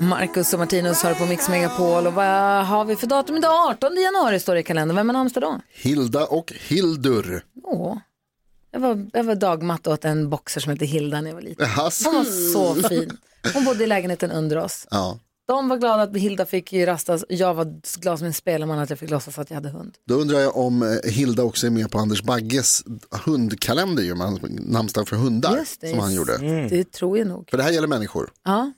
Marcus och Martinus har på Mix Megapol och vad har vi för datum idag? 18 januari står det i kalendern. Vem har namnsdag då? Hilda och Hildur. Åh, jag var, jag var dagmatt åt en boxer som hette Hilda när jag var liten. Hon var så fin. Hon bodde i lägenheten under oss. Ja. De var glada att Hilda fick rastas. Jag var glad som en spelman att jag fick låtsas att jag hade hund. Då undrar jag om eh, Hilda också är med på Anders Bagges hundkalender, namnsdag för hundar, det, som han gjorde. Det tror jag nog. För det här gäller människor. Ja.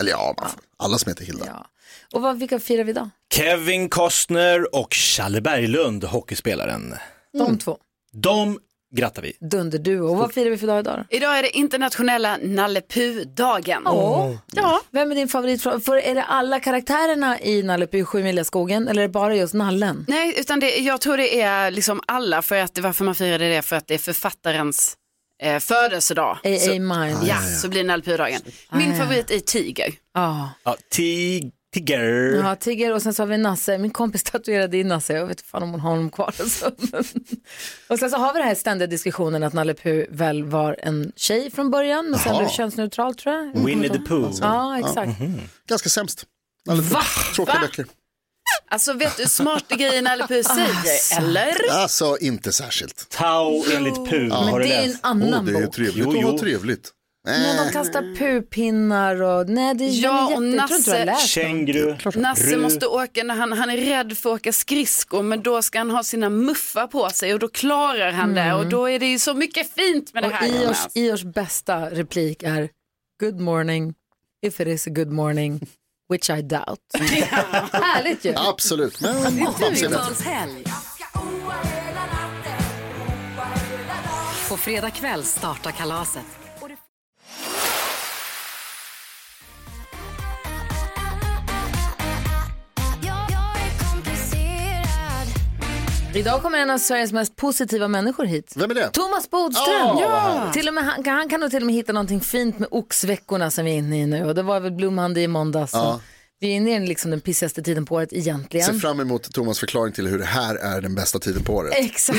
Eller ja, man alla som heter Hilda. ja. Och vad, vilka firar vi idag? Kevin Costner och Challe Berglund, hockeyspelaren. De två. De grattar vi. Dunderduo. Och vad firar vi för dag idag då? Idag är det internationella Nalle Puh-dagen. Åh. Ja, Vem är din favorit? För är det alla karaktärerna i Nalle Puh Sju skogen eller är det bara just nallen? nej, utan det, jag tror det är liksom alla för att varför man firade det för att det är författarens eh, födelsedag. A.A. Så, Mine. ja, så blir det Nalle Puh-dagen. Min ja. favorit är Tiger. Ja. Ja, tig- Tiger. Ja, Tigger och sen så har vi Nasse. Min kompis tatuerade in Nasse. Jag vet inte fan om hon har honom kvar. Alltså. och sen så har vi den här ständiga diskussionen att Nalle Puh väl var en tjej från början men sen Jaha. blev könsneutral tror jag. Winnie the. Pooh. Ja, exakt. Ganska sämst. Va? Tråkiga Va? böcker. Alltså vet du hur smarta grejer Nalle Puh säger, eller? Alltså inte särskilt. Tau enligt Puh. Har Men du det är en läst? annan Åh, det är bok. trevligt Jo, jo. ha trevligt. Men de Äh, kastar pupinnar och nej det är Ja, ja, och jätte... Jag tror inte du har Nasse- läst. Känguru. Nasse Ru. måste åka när han, han är rädd för att åka skridskor men då ska han ha sina muffar på sig och då klarar han det och då är det ju så mycket fint med det Och här. Iors, Jonas. Iors bästa replik är Good morning, if it is a good morning, which I doubt. Härligt ju. Absolut, men är. På fredag kväll startar kalaset. Idag kommer en av Sveriges mest positiva människor hit. Vem är det? Thomas Bodström. Ja, vad härligt. Till och med, han, han kan nog till och med hitta någonting fint med oxveckorna som vi är inne i nu. Och det var väl Blue Monday i måndags. Ja. Vi är inne i liksom den pissigaste tiden på året egentligen. Ser fram emot Thomas förklaring till hur det här är den bästa tiden på året. Exakt.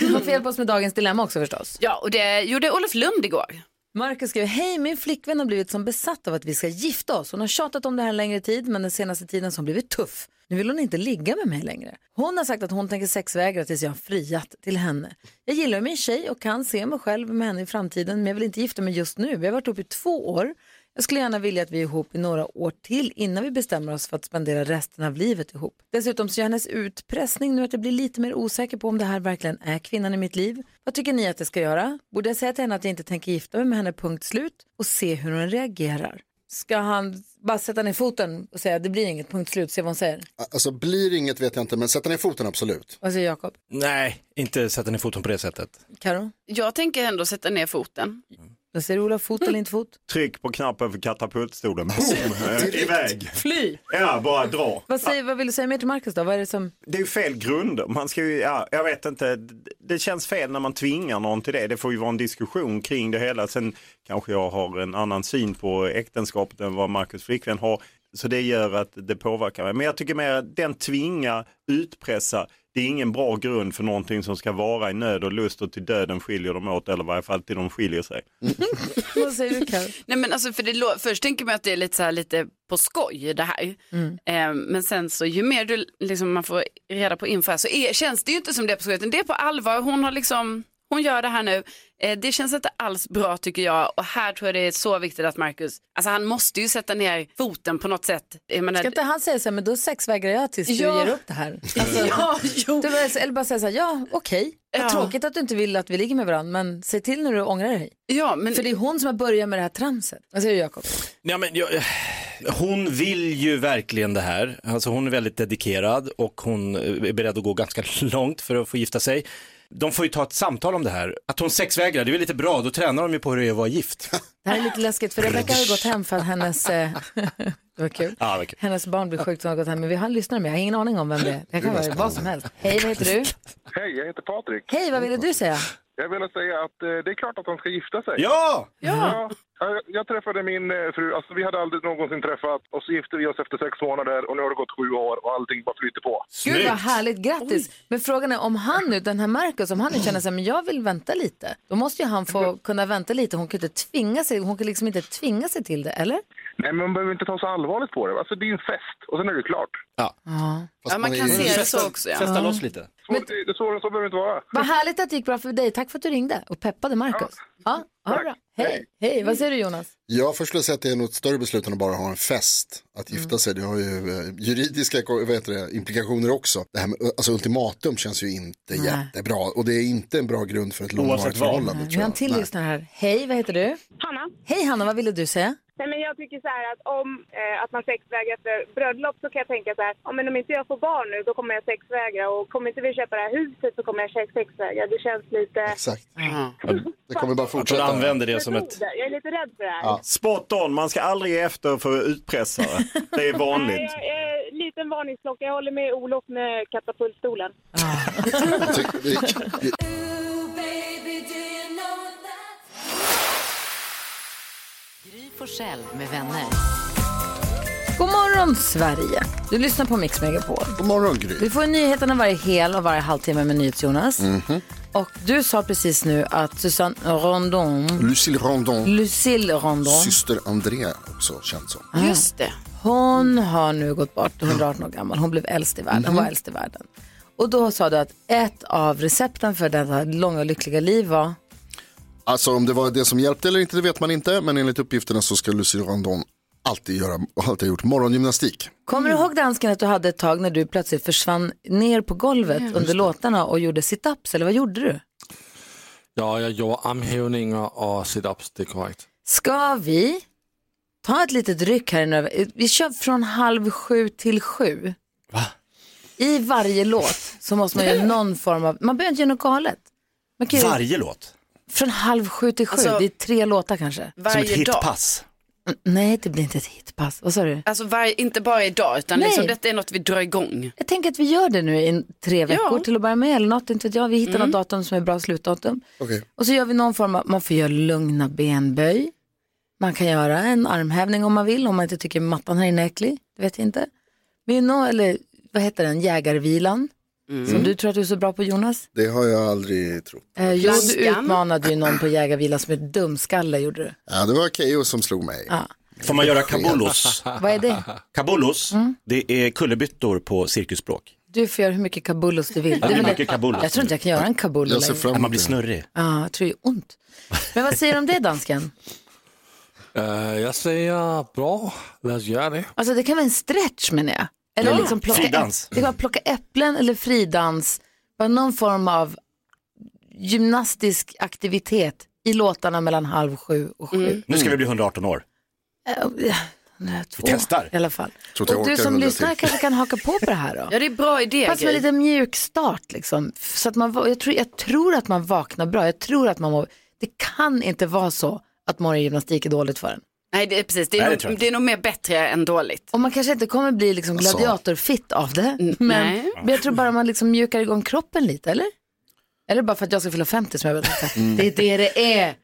Han får hjälpa oss med dagens dilemma också förstås. Ja, och det gjorde Olof Lund igår. Marcus skriver, hej min flickvän har blivit som besatt av att vi ska gifta oss. Hon har tjatat om det här en längre tid men den senaste tiden så har hon blivit tuff. Nu vill hon inte ligga med mig längre. Hon har sagt att hon tänker sexvägra tills jag har friat till henne. Jag gillar min tjej och kan se mig själv med henne i framtiden men jag vill inte gifta mig just nu. Vi har varit ihop i två år. Jag skulle gärna vilja att vi är ihop i några år till innan vi bestämmer oss för att spendera resten av livet ihop. Dessutom så gör hennes utpressning nu att jag blir lite mer osäker på om det här verkligen är kvinnan i mitt liv. Vad tycker ni att jag ska göra? Borde jag säga till henne att jag inte tänker gifta mig med henne, punkt slut, och se hur hon reagerar? Ska han bara sätta ner foten och säga det blir inget, punkt slut, se vad hon säger? Alltså blir inget vet jag inte, men sätta ner foten absolut. Vad säger Jakob? Nej, inte sätta ner foten på det sättet. Karo? Jag tänker ändå sätta ner foten. Vad säger Ola, fot eller inte fot? Tryck på knappen för katapultstolen. Boom! Eh, Iväg. Fly! Ja, bara dra. Vad, säger, vad vill du säga mer till Marcus då? Vad är det som... Det är ju fel grunder. Man ska ju, ja, jag vet inte, det känns fel när man tvingar någon till det. Det får ju vara en diskussion kring det hela. Sen kanske jag har en annan syn på äktenskapet än vad Marcus flickvän har. Så det gör att det påverkar mig. Men jag tycker mer att den tvinga, utpressa, det är ingen bra grund för någonting som ska vara i nöd och lust och till döden skiljer de åt eller i varje fall till de skiljer sig. Vad säger du? Nej men alltså för det först tänker man att det är lite så här lite på skoj det här. Eh, men sen så ju mer du liksom man får reda på info här, så är, känns det ju inte som det är på skoj utan det är på allvar. Hon har liksom hon gör det här nu. Eh, det känns inte alls bra tycker jag och här tror jag det är så viktigt att Marcus, alltså han måste ju sätta ner foten på något sätt. Jag menar, Ska inte han säga så här, men då sexvägrar jag tills du Ja. ger upp det här? Alltså, ja, jo. du, bara- eller bara säga så här, ja okej, Ja. tråkigt att du inte vill att vi ligger med varandra, men se till när du ångrar dig. ja, men För det är hon som har börjat med det här tramset. Vad säger du Jakob? Ja, men jag, hon vill ju verkligen det här. Alltså hon är väldigt dedikerad och hon är beredd att gå ganska långt för att få gifta sig. De får ju ta ett samtal om det här. Att hon sexvägrar, det är väl lite bra, då tränar de ju på hur det är att vara gift. Det här är lite läskigt för Rebecka har ju gått hem för att hennes, eh, det var kul. Ja, vad kul. hennes barn blir sjukt och har gått hem. Men vi har en lyssnare med, jag har ingen aning om vem det är. Det kan vara vad som helst. Hej, vad heter du? Hej, jag heter Patrik. Hej, vad ville du säga? Jag vill säga att eh, det är klart att de ska gifta sig. Ja! Ja, jag, jag träffade min eh, fru, alltså vi hade aldrig någonsin träffat och så gifte vi oss efter sex månader och nu har det gått sju år och allting bara flyter på. Gud vad härligt, grattis. Men frågan är om han nu, den här Marcus, om han nu känner sig, men jag vill vänta lite. Då måste ju han få kunna vänta lite. Hon kan inte tvinga sig, hon kan liksom inte tvinga sig till det, eller? Nej, men man behöver inte ta så allvarligt på det. Alltså det är en fest och sen är det klart. Ja, Ja, man kan se det så också. Ja. festa loss lite. Så, det, det, så, så behöver det inte vara. Vad härligt att det gick bra för dig. Tack för att du ringde och peppade Marcus. Ja, ja bra. Hej. Hej, vad säger du Jonas? Jag först skulle säga att det är något större beslut än att bara ha en fest. Att Mm. gifta sig, det har ju eh, juridiska det, implikationer också. Det här med, alltså ultimatum känns ju inte jättebra. Och det är inte en bra grund för ett långvarigt förhållande. Vi har en till Nej. lyssnare här. Hej, vad heter du? Hanna. Hej Hanna, vad ville du säga? Nej, men jag tycker så här att om eh, att man sexvägrar efter bröllop så kan jag tänka så här, ja, men om inte jag får barn nu då kommer jag sexvägra och kommer inte vi köpa det här huset så kommer jag sex- sexvägra. Det känns lite... Exakt. Det kommer bara fortsätta. använder det som ett... Jag är lite rädd för det här. Spot on, man ska aldrig ge efter för utpressare. Det är Nej, vanligt. jag, eh, liten varningsklocka. Jag håller med Olof med katapultstolen. Gry Forssell med vänner. God morgon Sverige. Du lyssnar på Mix Megapol. God morgon Gry. Vi får nyheterna varje hel och varje halvtimme med NyhetsJonas. Och du sa precis nu att Susanne Rondon, Lucille Rondon, Lucille Rondon, syster André också känd som. Just det. hon har nu gått bort, 118 år gammal. Hon blev äldst i världen, hon var äldst i världen. Och då sa du att ett av recepten för detta långa och lyckliga liv var Alltså om det var det som hjälpte eller inte, det vet man inte. Men enligt uppgifterna så ska Lucille Rondon alltid göra, och alltid gjort morgongymnastik. Kommer du ihåg dansken att du hade ett tag när du plötsligt försvann ner på golvet under låtarna och gjorde sit-ups eller vad gjorde du? Ja, jag gjorde armhävningar och sit-ups, det är korrekt. Ska vi ta ett litet ryck här nu? Vi kör från halv sju till sju. Va? I varje låt så måste man göra någon form av, man behöver inte göra något galet. Man kan ju, Varje låt. Från halv sju till sju, Alltså- det är tre låtar kanske. Som ett Varje dag. hitpass. Mm, Nej, det blir inte ett hitpass. Vad sa du? Alltså varje, inte bara idag utan Nej. liksom, detta är något vi drar igång. Jag tänker att vi gör det nu i tre veckor Ja. till att börja med. Eller något, inte vet jag. Vi hittar något datum som är bra slutdatum. Okej. Och så gör vi någon form av, man får göra lugna benböj. Man kan göra en armhävning om man vill, om man inte tycker mattan här inne är äcklig. Det vet jag inte. Men you know, eller vad heter den, jägarvilan. Som du tror att du är så bra på Jonas. Det har jag aldrig trott. Eh, jo, du utmanade ju någon på jägarvilan som ett dumskalle gjorde du. Ja, det var Keyyo som slog mig. Ja. Får man göra kabulos? Vad är det? Kabulos, det är kullerbyttor på cirkusspråk. Du får göra hur mycket kabulos du vill. Ja, det är mycket kabulos. Jag tror inte jag kan göra en längre. emot man blir snurrig. Ja, jag tror det är ont. Men vad säger du om det dansken? Uh, jag säger bra, låt oss göra det. Alltså det kan vara en stretch menar jag. Eller liksom plocka, Fridans. Det kan vara plocka äpplen eller fridans. Bara någon form av gymnastisk aktivitet i låtarna mellan halv sju och sju. Nu ska vi bli 118 år. Eh, ja, nej, två, Vi testar. I alla fall. Tror att jag Och du som lyssnar kanske kan haka på på det här då. Ja det är bra idé. Fast med lite mjuk start liksom. Så att man, jag, tror, jag tror att man vaknar bra. Jag tror att man mår, det kan inte vara så att morgongymnastik är dåligt för en. Nej det är precis, det är, Nej, det nog, det är nog mer bättre än dåligt. Och man kanske inte kommer bli liksom Alltså. gladiatorfitt av det. Men, nej. men jag tror bara man liksom mjukar igång kroppen lite, eller? Eller bara för att jag ska fylla 50 som jag vet inte. Det är det det är.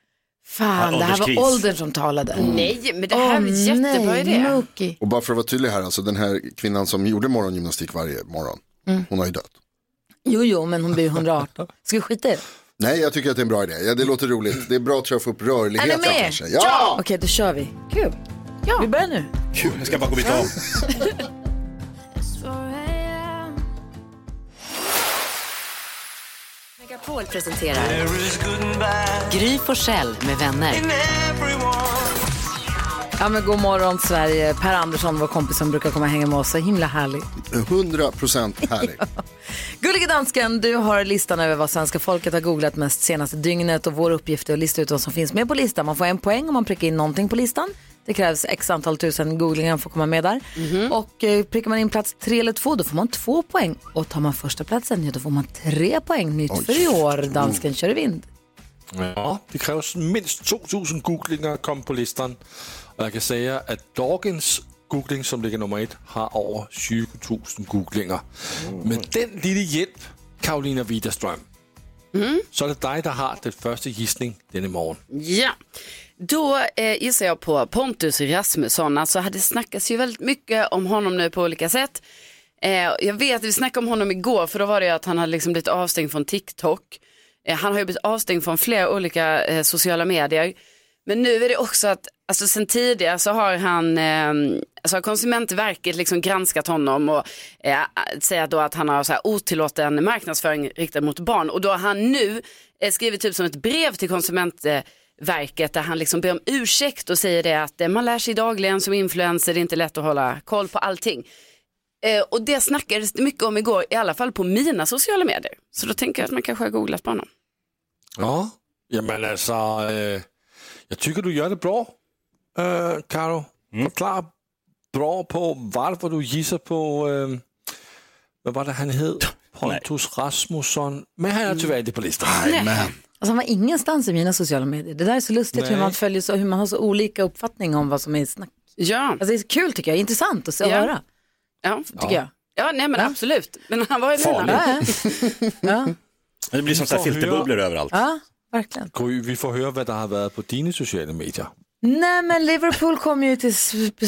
Fan, Ja, det här var ålderskris. åldern som talade. Nej men det här är en jättebra nej, idé. Mookie. Och bara för att vara tydlig här, alltså den här kvinnan som gjorde morgongymnastik varje morgon, Mm. hon har ju dött. Jo, jo, men hon blir ju 118. Ska vi skita i det? Nej, jag tycker att det är en bra idé. Ja, det låter roligt. Det är bra att få upp Är ni rörligheten med? kanske. Ja! Okej, då kör vi. Kul. Ja. Vi börjar nu. Jag ska bara gå byta om. Megapol presenterar Gry Forssell med vänner. Ja, men god morgon Sverige. Per Andersson, vår kompis som brukar komma och hänga med oss. Så himla härlig. 100% härlig. Gullige dansken, du har listan över vad svenska folket har googlat mest senaste dygnet och vår uppgift är att lista ut vad som finns med på listan. Man får en poäng om man prickar in någonting på listan. Det krävs x antal tusen googlingar för att komma med där. Och eh, prickar man in plats tre eller två då får man två poäng. Och tar man första platsen ja, då får man tre poäng. Nytt för i år. Dansken kör i vind. Ja, det krävs minst 2000 googlingar att komma på listan. Och jag kan säga att dagens googling som ligger nummer ett har över 20 000 googlingar. Med den lilla hjälp, Karolina Widerström, så är det dig som har den första gissning denna morgon. Ja, då eh, gissar jag på Pontus Rasmusson. Alltså det snackas ju väldigt mycket om honom nu på olika sätt. Eh, jag vet att vi snackade om honom igår för då var det ju att han hade liksom blivit avstängd från TikTok. Eh, han har ju blivit avstängd från flera olika eh, sociala medier. Men nu är det också att, alltså sen tidigare så har han, eh, alltså har Konsumentverket liksom granskat honom och eh, säger då att han har så här otillåten marknadsföring riktad mot barn. Och då har han nu eh, skrivit typ som ett brev till Konsumentverket där han liksom ber om ursäkt och säger det att eh, man lär sig dagligen som influencer, det är inte lätt att hålla koll på allting. Eh, och det snackades det mycket om igår, i alla fall på mina sociala medier. Så då tänker jag att man kanske har googlat på honom. Ja, men alltså, Eh jag tycker du gör det bra, øh, Karo. Förklara bra på varför du gissar på, øh, vad var det han hed? Pontus Rasmusson. Men han är tyvärr inte på listan. Alltså han var ingenstans i mina sociala medier. Det där är så lustigt hur Nej. man följer så, hur man har så olika uppfattning om vad som är snack. Ja. Alltså det är kul tycker jag, intressant att se och Ja. höra. Ja, Tycker jag. Ja, nej men absolut. Men han var ju Farligt. Ja, ja. Det blir som så här filterbubblor överallt. ja, verkligen. Gry, vi får höra vad det har varit på dina sociala medier. Nej men Liverpool kom ju till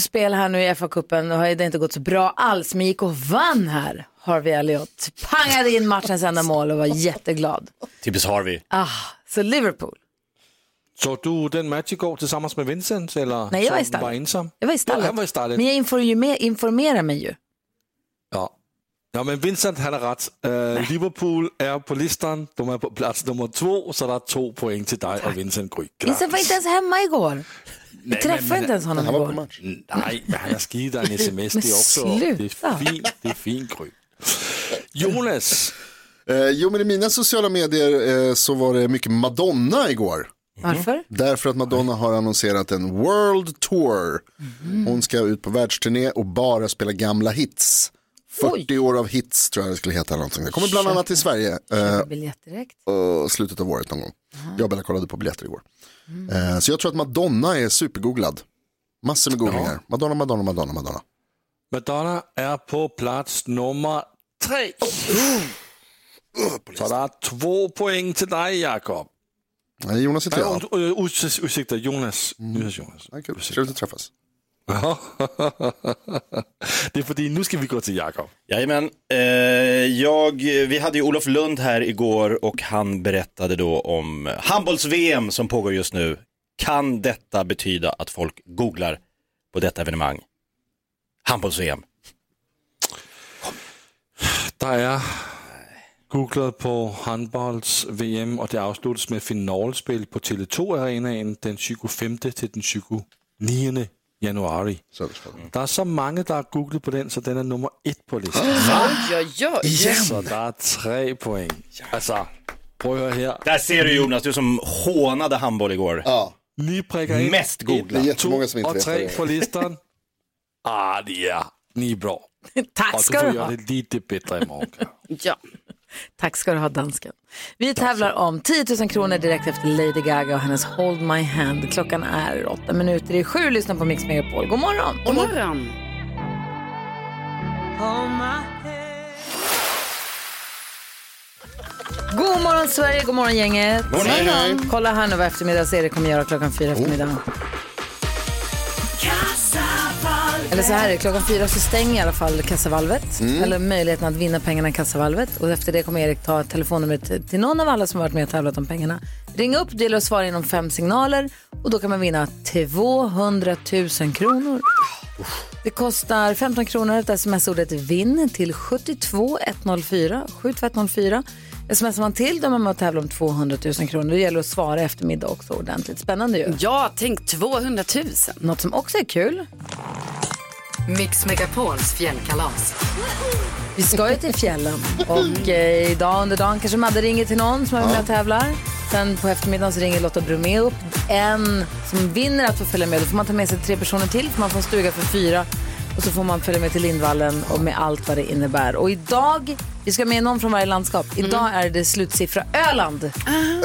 spel här nu i FA-cupen och har det inte gått så bra alls men gick och vann här. Harvey Elliott pangade in matchens enda mål och var jätteglad. Typiskt Harvey. Ah, så Liverpool. Så du den match igår tillsammans med Vincent? Eller Nej, jag var i stallet. var ensam? Jag var i Ja, stallet. han var i stallet. Men jag informerar, informerar mig ju. Ja. Ja, men Vincent han har rätt. Uh, Liverpool är på listan. De är på plats nummer två, så det är två poäng till dig och Vincent Gry. Vincent var inte ens hemma igår. Vi träffade inte ens honom igår. Nej, men han har skrivit en sms. Men Det är också sluta. det är fint. Det är fint Gry. Jonas, Eh, jo, men i mina sociala medier eh, så var det mycket Madonna igår. Varför? Därför att Madonna har annonserat en World Tour. Hon ska ut på världsturné och bara spela gamla hits. 40 år av hits tror jag det skulle heta. Någonting. Det kommer bland annat till Sverige. Eh, Biljett direkt. och slutet av året någon gång. Jag och Bella kollade på biljetter igår. Eh, så jag tror att Madonna är supergooglad. Massor med googlingar. Madonna, Madonna, Madonna, Madonna. Madonna är på plats nummer tre. Så det är två poäng till dig Jakob. Nej, Jonas heter jag. Ursäkta, Jonas. Jonas, Jonas. Ja, kul. Trevligt att träffas. Det är för nu ska vi gå till Jakob. Jajamän. Eh, jag, vi hade ju Olof Lund här igår och han berättade då om handbolls-VM som pågår just nu. Kan detta betyda att folk googlar på detta evenemang? Handbolls-VM. Der er googlet på handbolds-VM, og det afsluttes med finalspil på Tele2 Arenaen den 25. til den 29. Januari. Der er så mange, der har googlet på den, så den er nummer et på listen. Oj, oj, oj. Så der er tre point. Altså, prøv at høre her. Där ser du Jonas, du som hånade handboll igår. Ja. Ni prikker ind. Mest googlat. Det är jättemånga som inte vet vad tre det är. på listen. Ah, de er, ni er bra. Tack Og du ska får du ha. gøre det lite bättre imorgon. Ja. Tack ska du ha dansken. Vi tävlar om 10 000 kronor direkt efter Lady Gaga och hennes Hold My Hand. Klockan är åtta minuter i sju. Lyssna på Mix Megapol. God morgon! God morgon. God morgon Sverige, god morgon gänget. morgon. Kolla här nu vad eftermiddags-Erik kommer göra klockan fyra eftermiddag. Eller så här är det, klockan fyra så stänger i alla fall kassavalvet. Eller möjligheten att vinna pengarna i kassavalvet. Och efter det kommer Erik ta telefonnumret till, någon av alla som har varit med och tävlat om pengarna. Ring upp, gäller att svara inom fem signaler. Och då kan man vinna 200 000 kronor. Det kostar 15 kronor att sms-ordet vinn till 72104. 72104. Smsar man till då är man med och tävlar om 200 000 kronor. Det gäller att svara i eftermiddag också ordentligt. Spännande ju. Ja, tänk 200 000. Något som också är kul. Mix Megapols fjällkalas. Vi ska ju till fjällen och eh, idag under dagen kanske Madde ringer till någon som är med och tävlar. Sen på eftermiddagen så ringer Lotta Bromé upp en som vinner att få följa med. Då får man ta med sig tre personer till, för man får en stuga för fyra. Och så får man följa med till Lindvallen och med allt vad det innebär. Och idag, vi ska med någon från varje landskap. Idag är det slutsiffra Öland.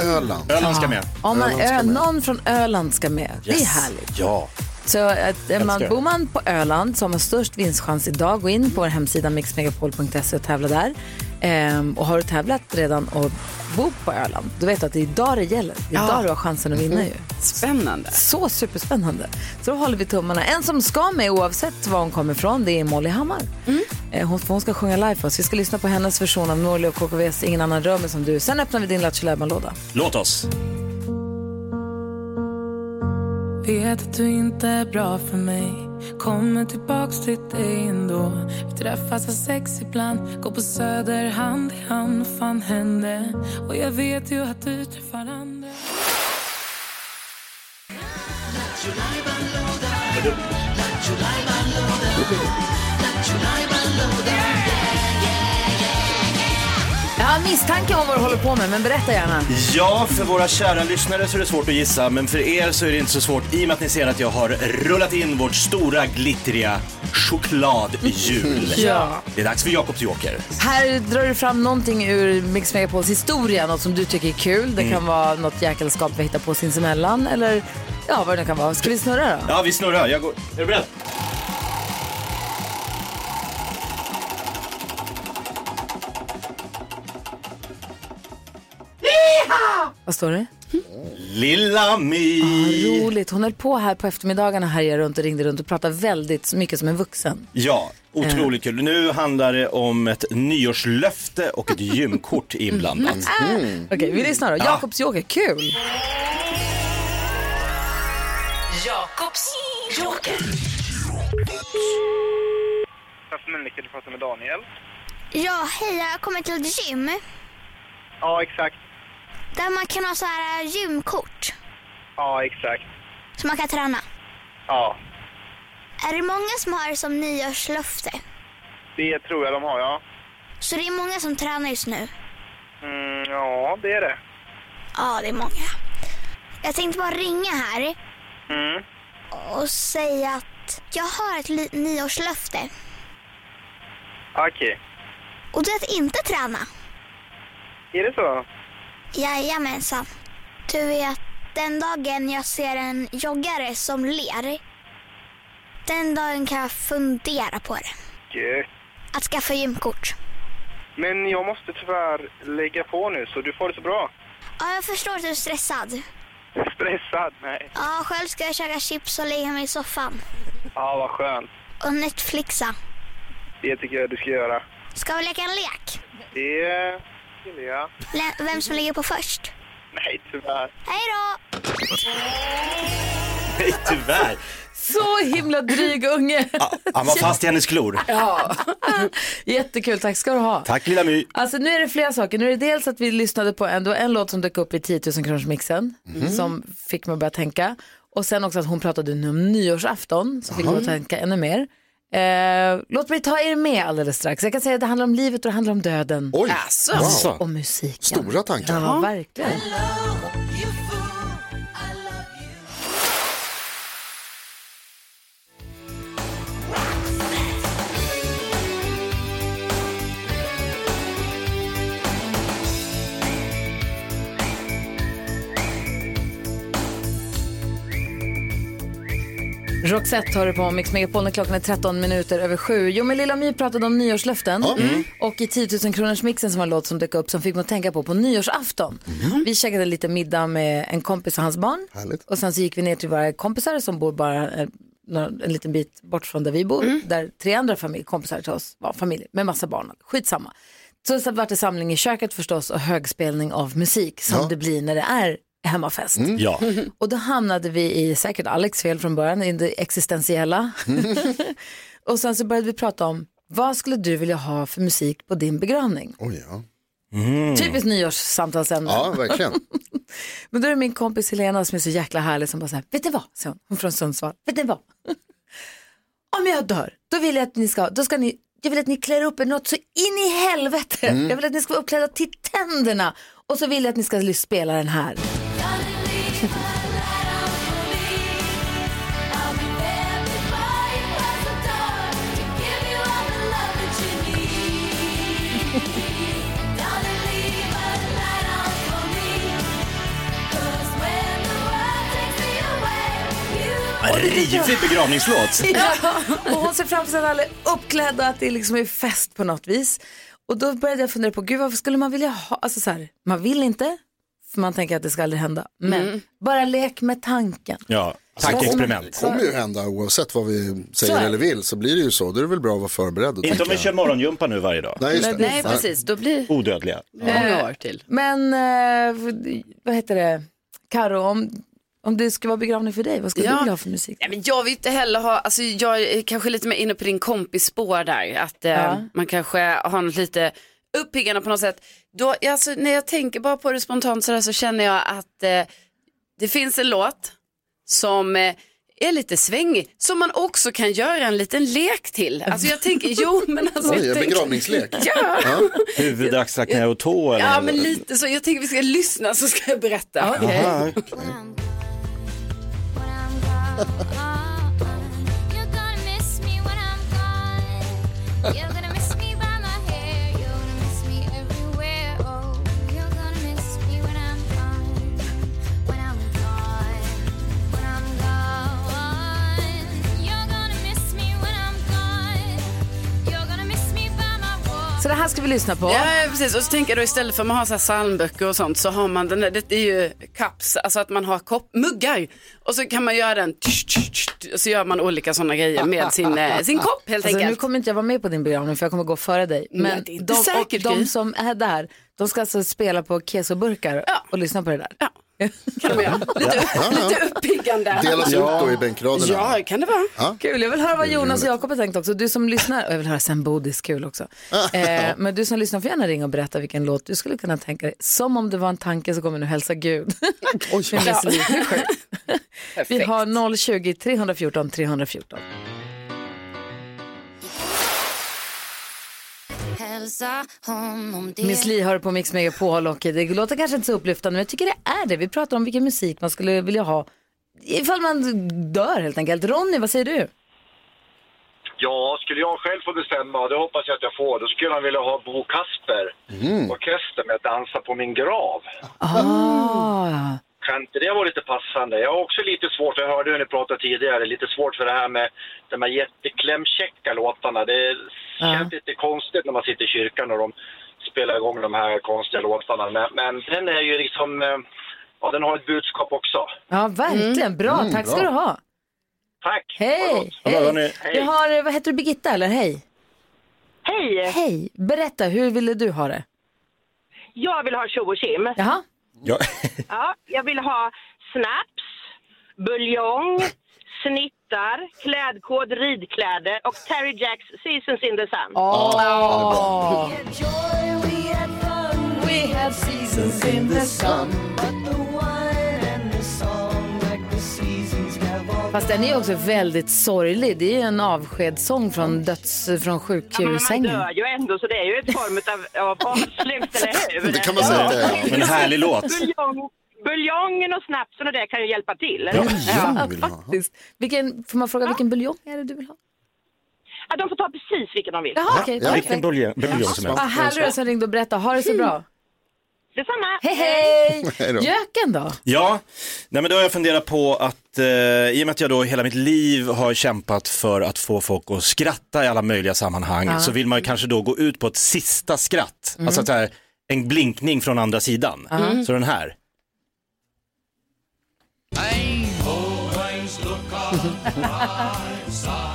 Öland. Öland ska med. Om man, Öland ska Ö, med. någon från Öland ska med. Det är härligt. Ja. Så att, är man, Älskar. bor man på Öland så har man störst vinstchans idag. Gå in på vår hemsida mixmegapol.se och tävla där. Ehm, och har du tävlat redan och bor på Öland, då vet du att det är idag det gäller. Det är Ja. idag du har chansen att vinna ju. Spännande. Så superspännande. Så då håller vi tummarna. En som ska med oavsett var hon kommer ifrån, det är Molly Hammar. Eh, Hon, hon ska sjunga live för oss. Vi ska lyssna på hennes version av Norli och KKVs Ingen annan rör mig som du. Sen öppnar vi din Lattjo låda Låt oss. Vet att du inte är bra för mig. Kommer tillbaks till dig ändå. Vi träffas för sex ibland. Går på söder hand i hand. Vad fan hände? Och jag vet ju att du träffar andra. Har misstanke om vad du håller på med, men berätta gärna. Ja, för våra kära lyssnare så är det svårt att gissa, men för er så är det inte så svårt i och med att ni ser att jag har rullat in vårt stora glittriga chokladhjul. Ja. Det är dags för Jakobs Joker. Här drar du fram någonting ur Mix Megapols historia, något som du tycker är kul. Det kan Mm. vara något jäkelskap vi hittar på sinsemellan eller ja, vad det nu kan vara. Ska vi snurra då? Ja, vi snurrar. Jag går... Är du beredd? Vad står det? Lilla My. Ah, roligt. Hon höll på här på eftermiddagarna härjade runt och ringde runt och pratade väldigt mycket som en vuxen. Ja, otroligt kul. Nu handlar det om ett nyårslöfte och ett gymkort inblandat. Okej, vi lyssnar då. Ja. Jakobs Joker, kul! Jakobs joker. Människa, du pratar med Daniel. Ja, hej, jag har kommit till ett gym. Ja, exakt. Där man kan ha så här äh, gymkort. Ja, exakt. Så man kan träna. Ja, Är det många som har det som nyårslöfte? det tror jag de har, ja. Så det är många som tränar just nu? Mm, ja, det är det. Ja, det är många. Jag tänkte bara ringa här Mm. och säga att jag har ett nyårslöfte. Okej. Och det är att inte träna. Är det så? Jajamensan. Du vet, den dagen jag ser en joggare som ler, den dagen kan jag fundera på det. Gött. Att skaffa gymkort. Men jag måste tyvärr lägga på nu, så du får det så bra. Ja, jag förstår att du är stressad. Stressad? Nej. Ja, själv ska jag käka chips och lägga mig i soffan. Ja, vad skönt. Och Netflixa. Det tycker jag du ska göra. Ska vi leka en lek? Det vill jag. Lä- Vem som ligger på först? Nej, tyvärr. Hej då! Nej, tyvärr. Så himla dryg unge. Han var fast i hennes klor. Ja, jättekul. Tack ska du ha. Tack lilla My. Alltså nu är det flera saker. Nu är det dels att vi lyssnade på en, en låt som dök upp i 10 000 kronors mixen Mhm. som fick mig att börja tänka. Och sen också att hon pratade om nyårsafton som fick mig att tänka ännu mer. Eh, låt mig ta er med alldeles strax. Jag kan säga att det handlar om livet och det handlar om döden. Oj, Alltså. wow. Och musiken. Stora tankar. Ja, verkligen. Roxette har du på Mix Megapol när klockan är 13 minuter över sju. Jo, men Lilla My pratade om nyårslöften. Mm. Och i 10 000 kronors mixen som var en låt som dök upp som fick mig att tänka på på nyårsafton. Vi käkade lite middag med en kompis och hans barn. Härligt. Och sen så gick vi ner till våra kompisar som bor bara eh, en liten bit bort från där vi bor. Där tre andra familj, kompisar till oss var familj med massa barn. Skitsamma. Så, så vart det samling i köket förstås och högspelning av musik som Ja. det blir när det är hemmafest. Ja. Och då hamnade vi i, säkert Alex fel från början, i det existentiella. och sen så började vi prata om, vad skulle du vilja ha för musik på din begravning? Oj, ja. Typiskt nyårssamtalsämne. ja, verkligen. Men då är det min kompis Helena som är så jäkla härlig som bara så här, vet ni vad? Så hon, från Sundsvall, vet ni vad? Om jag dör, då vill jag att ni ska, då ska ni, jag vill att ni klär upp er något så in i helvete. Jag vill att ni ska vara uppklädda till tänderna. Och så vill jag att ni ska spela den här lycka. En rivig begravningslåt. Ja, och hon ser framför sig att alla är uppklädda, att det liksom är fest på något vis. Och då började jag fundera på, gud varför skulle man vilja ha, alltså så här, man vill inte, för man tänker att det ska aldrig hända. Men Mm. bara lek med tanken. Ja, tankeexperiment. Det kommer ju hända oavsett vad vi säger eller vill så blir det ju så. Då är det väl bra att vara förberedd. Inte om vi kör morgongympa nu varje dag. Nej, just det. Nej, precis. Då blir Odödliga. många år till. Men, eh, vad heter det, Karo, om, om det ska vara begravning för dig, vad skulle Ja. du vilja ha för musik? Nej, men jag vill inte heller ha, alltså jag är kanske lite mer inne på din kompis spår där, att eh, Ja. man kanske har något lite uppiggande på något sätt. Då, alltså, när jag tänker bara på det spontant så, där, så känner jag att eh, det finns en låt som eh, är lite svängig, som man också kan göra en liten lek till. Alltså jag tänker, jo men alltså. Oj, jag en begravningslek. Ja. Huvud, axlar, knä och tå eller? ja, men lite så. Jag tänker vi ska lyssna så ska jag berätta. Okej. Aha. Så det här ska vi lyssna på. Ja, precis. Och så tänker jag då istället för att man har så här psalmböcker och sånt så har man den där, det är ju cups, alltså att man har kopp, muggar. Och så kan man göra den, tsch, tsch, tsch, och så gör man olika sådana grejer med sin, eh, sin kopp helt Alltså, nu enkelt. kommer inte jag vara med på din begravning för jag kommer gå före dig. Nej, Men det är inte de, säkert, de som är där, de ska alltså spela på kesoburkar och lyssna på det där. Ja. Kan vi göra. Lite, lite uppiggande. Delas ut då i bänkraderna. Ja, kan det vara. Kul, jag vill höra vad Jonas och Jakob har tänkt också. Du som lyssnar, jag vill höra Sen Bodis, kul också. Eh, men du som lyssnar får gärna ringa och berätta vilken låt du skulle kunna tänka dig. Som om det var en tanke så kommer nu hälsa Gud. Oj. Det sjukt. Vi har 020-314 314. Miss Li hör på Mix Megapol och det låter kanske inte så upplyftande men jag tycker det är det. Vi pratar om vilken musik man skulle vilja ha ifall man dör helt enkelt. Ronny, vad säger du? Ja, skulle jag själv få bestämma, det hoppas jag att jag får, då skulle jag vilja ha Bo Kasper orkester med Dansa på min grav. Ah. Kan inte det vara lite passande? Jag har också lite svårt, jag hörde hur ni pratade tidigare, lite svårt för det här med de här jätteklämkäcka låtarna. Det känns lite konstigt när man sitter i kyrkan och de spelar igång de här konstiga låtarna. Men, men den är ju liksom, eh, ja den har ett budskap också. Ja, verkligen. Bra, Mm, tack ska bra. du ha. Tack. Hej! Hallå, hörni. Vi har, vad heter du, Birgitta eller? Hej. Hej! Hej, berätta, hur ville du ha det? Jag vill ha tjo och tjim. Jaha. Ja. Ja, jag vill ha snaps, buljong, snittar, klädkod, ridkläder och Terry Jacks Seasons in the Sun. Åh. We have seasons in the sun. Fast den är också väldigt sorglig. Det är ju en avskedssång från döds, från Ja, men man sjukhussängen. dör ju ändå så det är ju ett form av, av avslut, eller hur? Det kan man säga att det är. Men en härlig låt. Buljong, buljongen och snapsen och det kan ju hjälpa till. Ja, Ja, vill ha. faktiskt. Vilken, får man fråga vilken buljong är det du vill ha? Ja, de får ta precis vilken de vill. Jaha, okej. Vilken perfekt. buljong buljong som helst. Ah, härlig du som ringde och berättade. Ha det så bra. Detsamma. Hej, hej! Jöken då? Ja, nej men då har jag funderat på att eh, i och med att jag då hela mitt liv har kämpat för att få folk att skratta i alla möjliga sammanhang Ja. så vill man ju kanske då gå ut på ett sista skratt. Mm. Alltså så här, en blinkning från andra sidan. Mm. Så den här.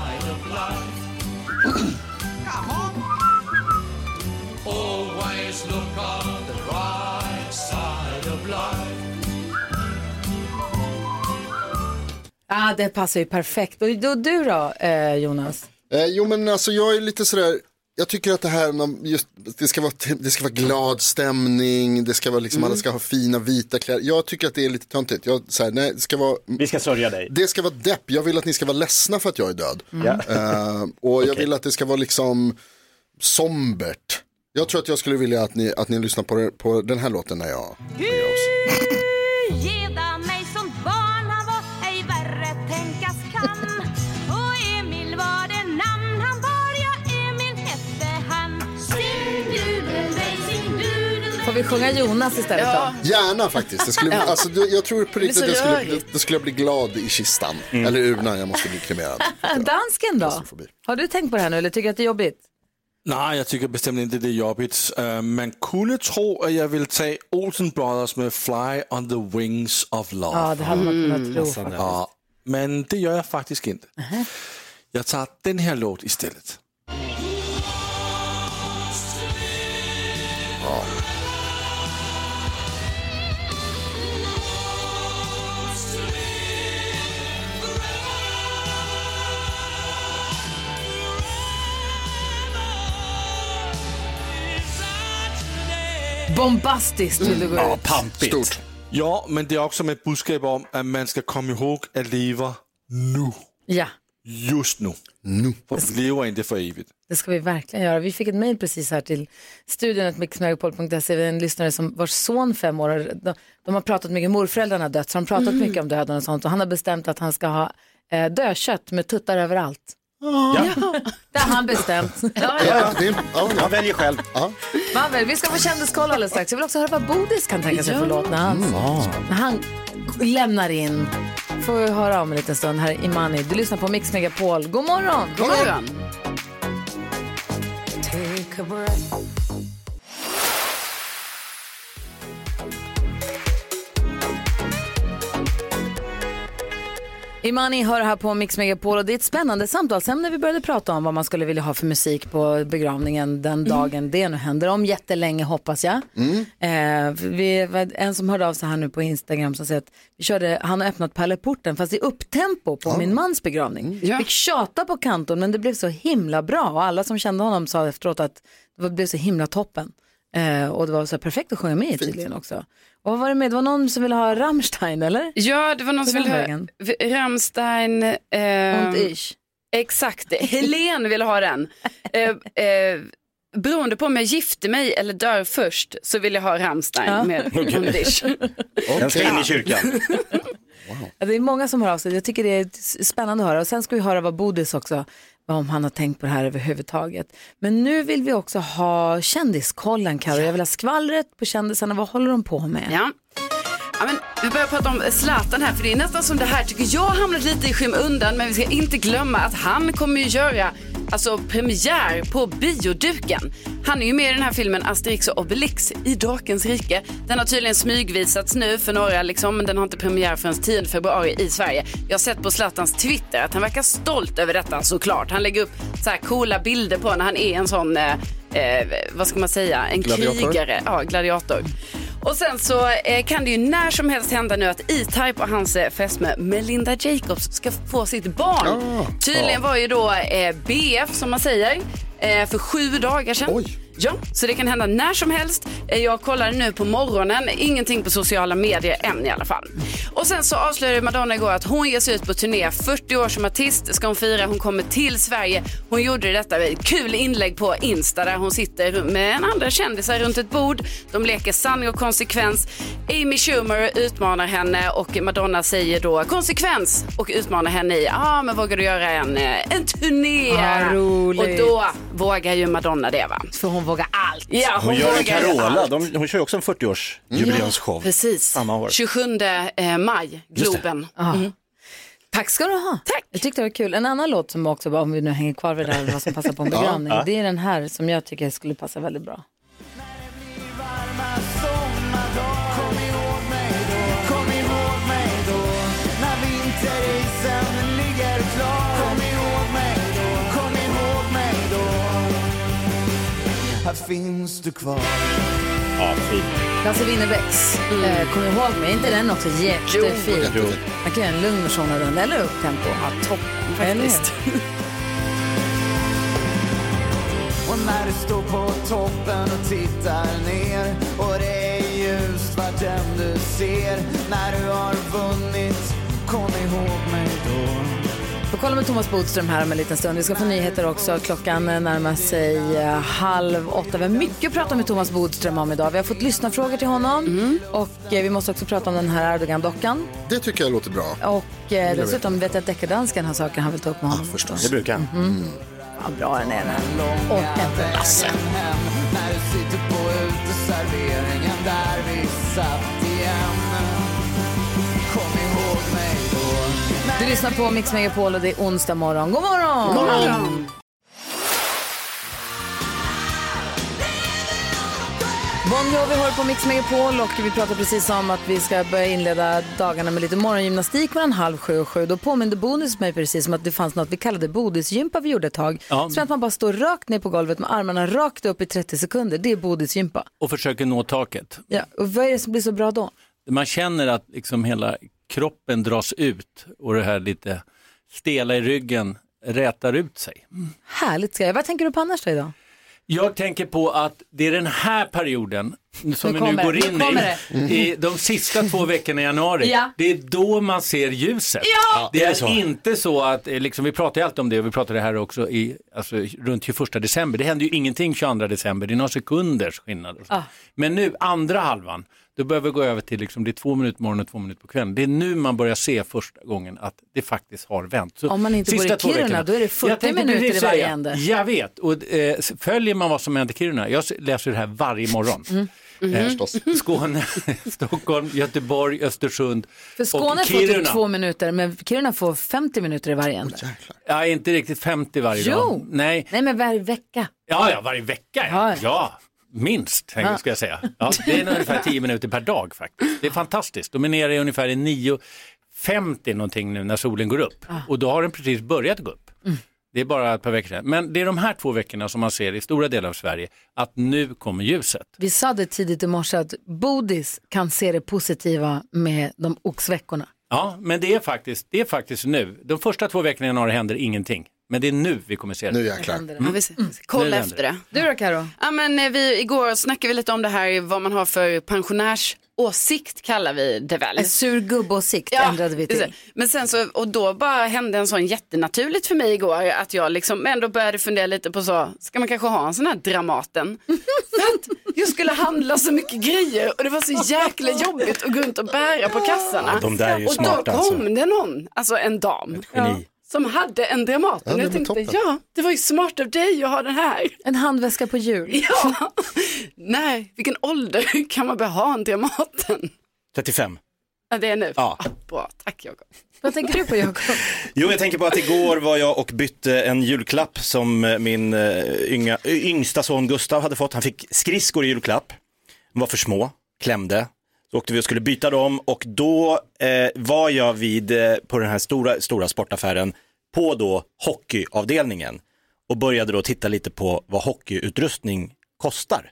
Ja, det passar ju perfekt. Och då, du då, eh, Jonas? Eh, jo men alltså jag är lite sådär, jag tycker att det här, just, det, ska vara, det ska vara glad stämning, det ska vara liksom, alla ska ha fina vita kläder. Jag tycker att det är lite töntigt. Jag, så här, nej, det ska vara, Vi ska sörja dig. det ska vara depp, jag vill att ni ska vara ledsna för att jag är död. Ja. Eh, och jag Okej. vill att det ska vara liksom sombert. Jag tror att jag skulle vilja att ni, att ni lyssnar på, på den här låten när jag Geda vi sjunga Jonas istället Ja. då? Gärna faktiskt. Det skulle, Ja. alltså, jag tror på riktigt att jag skulle, då skulle jag bli glad i kistan. Eller urnan, jag måste bli kremerad. Dansken då? Har du tänkt på det här nu eller tycker du att det är jobbigt? Nej, jag tycker bestämt inte det är jobbigt. Uh, man kunde tro att jag vill ta Olsen Brothers med Fly on the Wings of Love. Ja, det hade man kunnat tro Mm. Ja, men det gör jag faktiskt inte. Jag tar den här låt istället. Bombastiskt vill du gå ut. Stort. Ja, men det är också med ett budskap om att man ska komma ihåg att leva nu. Ja, Just nu. Nu. För vi lever inte för evigt. det ska vi verkligen göra. Vi fick ett mejl precis här till studion mixmegapol.se. En lyssnare som vars son fem år, de, de har pratat mycket, morföräldrarna har dött, så de har pratat Mm. mycket om döden och sånt. Och han har bestämt att han ska ha eh, dödkött med tuttar överallt. Ja. Det har han bestämt. Ja, Han väljer själv. Man väl, vi ska få kändiskoll alldeles strax. Jag vill också höra vad Bodis kan tänka sig för låt när han, när han lämnar in. Får vi höra om en liten stund. Här är Imani. Du lyssnar på Mix Megapol. God morgon! God morgon. Take a breath. Imani hör här på Mix Megapol och det är ett spännande samtalsämne vi började prata om vad man skulle vilja ha för musik på begravningen den dagen det nu händer. Om jättelänge hoppas jag. Eh, vi en som hörde av sig här nu på Instagram som säger att vi körde, han har öppnat pärleporten fast i upptempo på min mans begravning. Fick tjata på kanton men det blev så himla bra och alla som kände honom sa efteråt att det blev så himla toppen. Eh, och det var så perfekt att sjunga med i tydligen också. Och vad var det med? Det var någon som ville ha Rammstein eller? Ja, det var någon På som ville vägen. ha Rammstein. Eh, Und ich. Exakt, Helen ville ha den. Eh, eh, beroende på om jag gifter mig eller dör först så vill jag ha Rammstein Ja. med Okej. Und ich. Den ska in i kyrkan. Ja, det är många som hör av sig. Jag tycker det är spännande att höra. Och sen ska vi höra vad Bodis också, om han har tänkt på det här överhuvudtaget. Men nu vill vi också ha kändiskollen, Karo. Jag vill ha skvallret på kändisarna. Vad håller de på med? Ja. Ja, men vi börjar prata om Zlatan här, för det är nästan som det här tycker jag hamnat lite i skymundan, men vi ska inte glömma att han kommer ju göra alltså, premiär på bioduken. Han är ju med i den här filmen Asterix och Obelix i Drakens rike. Den har tydligen smygvisats nu för några, liksom, men den har inte premiär förrän 10 februari i Sverige. Jag har sett på Zlatans Twitter att han verkar stolt över detta såklart. Han lägger upp så här coola bilder på när han är en sån, eh, eh, vad ska man säga, en Gladiator. krigare, ja, gladiator. Och sen så eh, kan det ju när som helst hända nu att E-Type och hans eh, fästmö Melinda Jacobs ska få sitt barn. Ah. Tydligen var ju då eh, BF som man säger eh, för sju dagar sedan. Ja, så det kan hända när som helst. Eh, Jag kollade nu på morgonen, ingenting på sociala medier än i alla fall. Och sen så avslöjade Madonna igår att hon ger sig ut på turné. 40 år som artist ska hon fira. Hon kommer till Sverige. Hon gjorde detta med ett kul inlägg på Insta där hon sitter med en andra kändisar runt ett bord. De leker sanning och konsekvens. Amy Schumer utmanar henne och Madonna säger då konsekvens och utmanar henne i, ja ah, men vågar du göra en, eh, en turné? Ah, roligt. och då vågar ju Madonna det va? För hon vågar allt. Ja, hon, Hon gör en vågar Carola, de, hon kör ju också en 40-års jubileumsshow. Precis. Samma år. 27 eh, maj. Globen. Ja. Mm. Tack ska du ha. Tack. Jag tyckte det var kul. En annan låt som också, om vi nu hänger kvar vid det här, vad som passar på en Ja. begravning. Ja. Det är den här som jag tycker skulle passa väldigt bra. Här finns du kvar Ja, fint. Lasse Winnerbäcks, eh, kom ihåg mig, inte den också jättefin? Jo. Man kan göra en lugn version av den, eller upptempo. Ja, toppen faktiskt. Och när du står på toppen och tittar ner Och det är ljust vart än du ser När du har vunnit, kom ihåg mig då Vi kollar med Thomas Bodström här om en liten stund. Vi ska få nyheter också. Klockan närmar sig eh, halv åtta. Vi har mycket att prata med Thomas Bodström om idag. Vi har fått lyssna frågor till honom och eh, vi måste också prata om den här Erdogan-dockan. Det tycker jag låter bra. Och eh, dessutom vet jag att deckardansken har saker han vill ta upp med honom. förstås. Det brukar han. Vad bra den är den. Och inte Lasse. När du sitter på uteserveringen serveringen där vi satt igen. Du lyssnar på Mix Megapol och det är onsdag morgon. God morgon! God morgon. Bon Jovi hör på Mix Megapol och vi pratar precis om att vi ska börja inleda dagarna med lite morgongymnastik mellan halv sju och sju. Då påminde Bodis mig precis om att det fanns något vi kallade bodisgympa vi gjorde ett tag. Ja. Så att man bara står rakt ner på golvet med armarna rakt upp i 30 sekunder. Det är bodisgympa. Och försöker nå taket. Ja, och vad är det som blir så bra då? Man känner att liksom hela kroppen dras ut och det här lite stela i ryggen rätar ut sig. Härligt ska jag. Vad tänker du på annars då idag? Jag tänker på att det är den här perioden som Nu vi nu går in i, i de sista två veckorna i januari. Ja. Det är då man ser ljuset. Ja! Det är är, det så? inte så att, eh, liksom, vi pratar ju alltid om det och vi pratade här också i, alltså, runt 21 december. Det händer ju ingenting 22 december, det är några sekunders skillnad. och så. Ah. Men nu, andra halvan, då börjar vi gå över till liksom, det är två minuter på morgonen och två minuter på kvällen. Det är nu man börjar se första gången att det faktiskt har vänt. Så Om man inte bor i Kiruna, då är det 40 Jag tänkte minuter i varje säga, ände. Jag vet, och eh, följer man vad som händer i Kiruna, jag läser det här varje morgon. Mm. Eh, Skåne, Stockholm, Göteborg, Östersund För Skåne och får Kiruna. typ två minuter, men Kiruna får 50 minuter i varje ände. Ja, inte riktigt 50 varje Jo. dag. Nej. Nej, men varje vecka. Ja, ja, varje vecka. Ja, ja minst, Ja. ska jag säga. Ja, det är ungefär 10 minuter per dag faktiskt. Det är fantastiskt. De är nere i ungefär i 9.50 någonting nu när solen går upp. Och då har den precis börjat gå upp. Det är bara ett par veckor sedan. Men det är de här två veckorna som man ser i stora delar av Sverige att nu kommer ljuset. Vi sa det tidigt i morse att Bodis kan se det positiva med de oxveckorna. Ja, men det är faktiskt, det är faktiskt nu. De första två veckorna i januari händer ingenting. Men det är nu vi kommer se det. Nu jäklar. Mm. Ja, ser- Kolla Nu efter det. Du då Karo? Ja, men, eh, vi, igår snackade vi lite om det här, vad man har för pensionärsåsikt kallar vi det väl. En sur gubbåsikt ändrade vi till. Men sen så, och då bara hände en sån jättenaturligt för mig igår att jag liksom ändå började fundera lite på så, ska man kanske ha en sån här Dramaten? för att jag skulle handla så mycket grejer och det var så jäkla jobbigt att gå runt och bära på kassarna. Ja, de där är ju och då kom alltså. det någon, alltså en dam. geni. Som hade en Dramaten. Ja, jag var tänkte, toppen. ja, det var ju smart av dig att ha den här. En handväska på hjul. Ja, nej, vilken ålder kan man börja ha en Dramaten? 35. Ja, det är nu. Ja. Ah, bra, tack Jakob. Vad tänker du på Jakob? Jo, jag tänker på att igår var jag och bytte en julklapp som eh, min eh, ynga, eh, yngsta son Gustav hade fått. Han fick skridskor i julklapp. De var för små, klämde. Så åkte vi och skulle byta dem och då eh, var jag vid, eh, på den här stora, stora sportaffären, på då hockeyavdelningen och började då titta lite på vad hockeyutrustning kostar.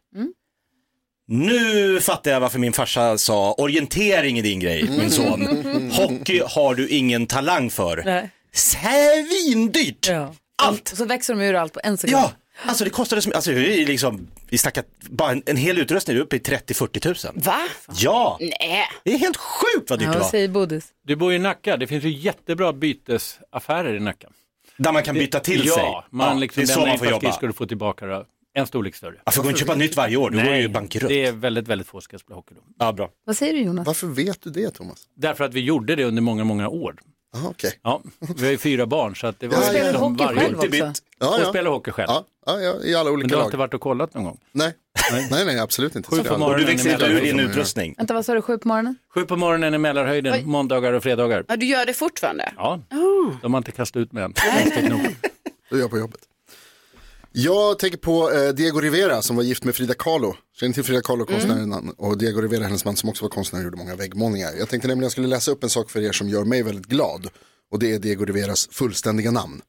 Nu fattar jag varför min farsa sa orientering är din grej, min son. Hockey har du ingen talang för. Nej. Svindyrt! Ja. Allt. Så växer de ur allt på en sekund. Ja, alltså det kostade som, alltså det är liksom, vi snackar bara en, en hel utrustning är uppe i 30-40 tusen. Va? Ja, Nej. det är helt sjukt vad dyrt Ja, det var. säger Bodis? Du bor i Nacka, det finns ju jättebra bytesaffärer i Nacka. Där man kan byta till ja, sig. Man Ja, liksom det är så lämnar man får jobba. och får tillbaka det. en storlek större. Jag får gå och köpa nytt varje år, då går det ju bankrutt. Det är väldigt, väldigt få som ska spela hockey då. Ja, bra. Vad säger du Jonas? Varför vet du det Thomas? Därför att vi gjorde det under många, många år. Aha, okay. Ja, vi har ju fyra barn så att det var Ja, spelar liksom hockey varje själv också? Ja, och ja. spelar hockey själv. Ja, ja, ja, i alla olika Men du har lag. inte varit och kollat någon gång? Nej, nej, nej, absolut inte. Sju på morgonen Och du växer inte ur din utrustning. Vänta, vad sa du? Sju på morgonen? Sju på morgonen i Mälarhöjden, måndagar och fredagar. Ja, du gör det fortfarande? Ja, de har inte kastat ut mig än. Du är jag på jobbet. Jag tänker på eh, Diego Rivera som var gift med Frida Kahlo. Känner till Frida Kahlo, konstnären? Och Diego Rivera, hennes man som också var konstnär, gjorde många väggmålningar. Jag tänkte nämligen jag skulle läsa upp en sak för er som gör mig väldigt glad. Och det är Diego Riveras fullständiga namn.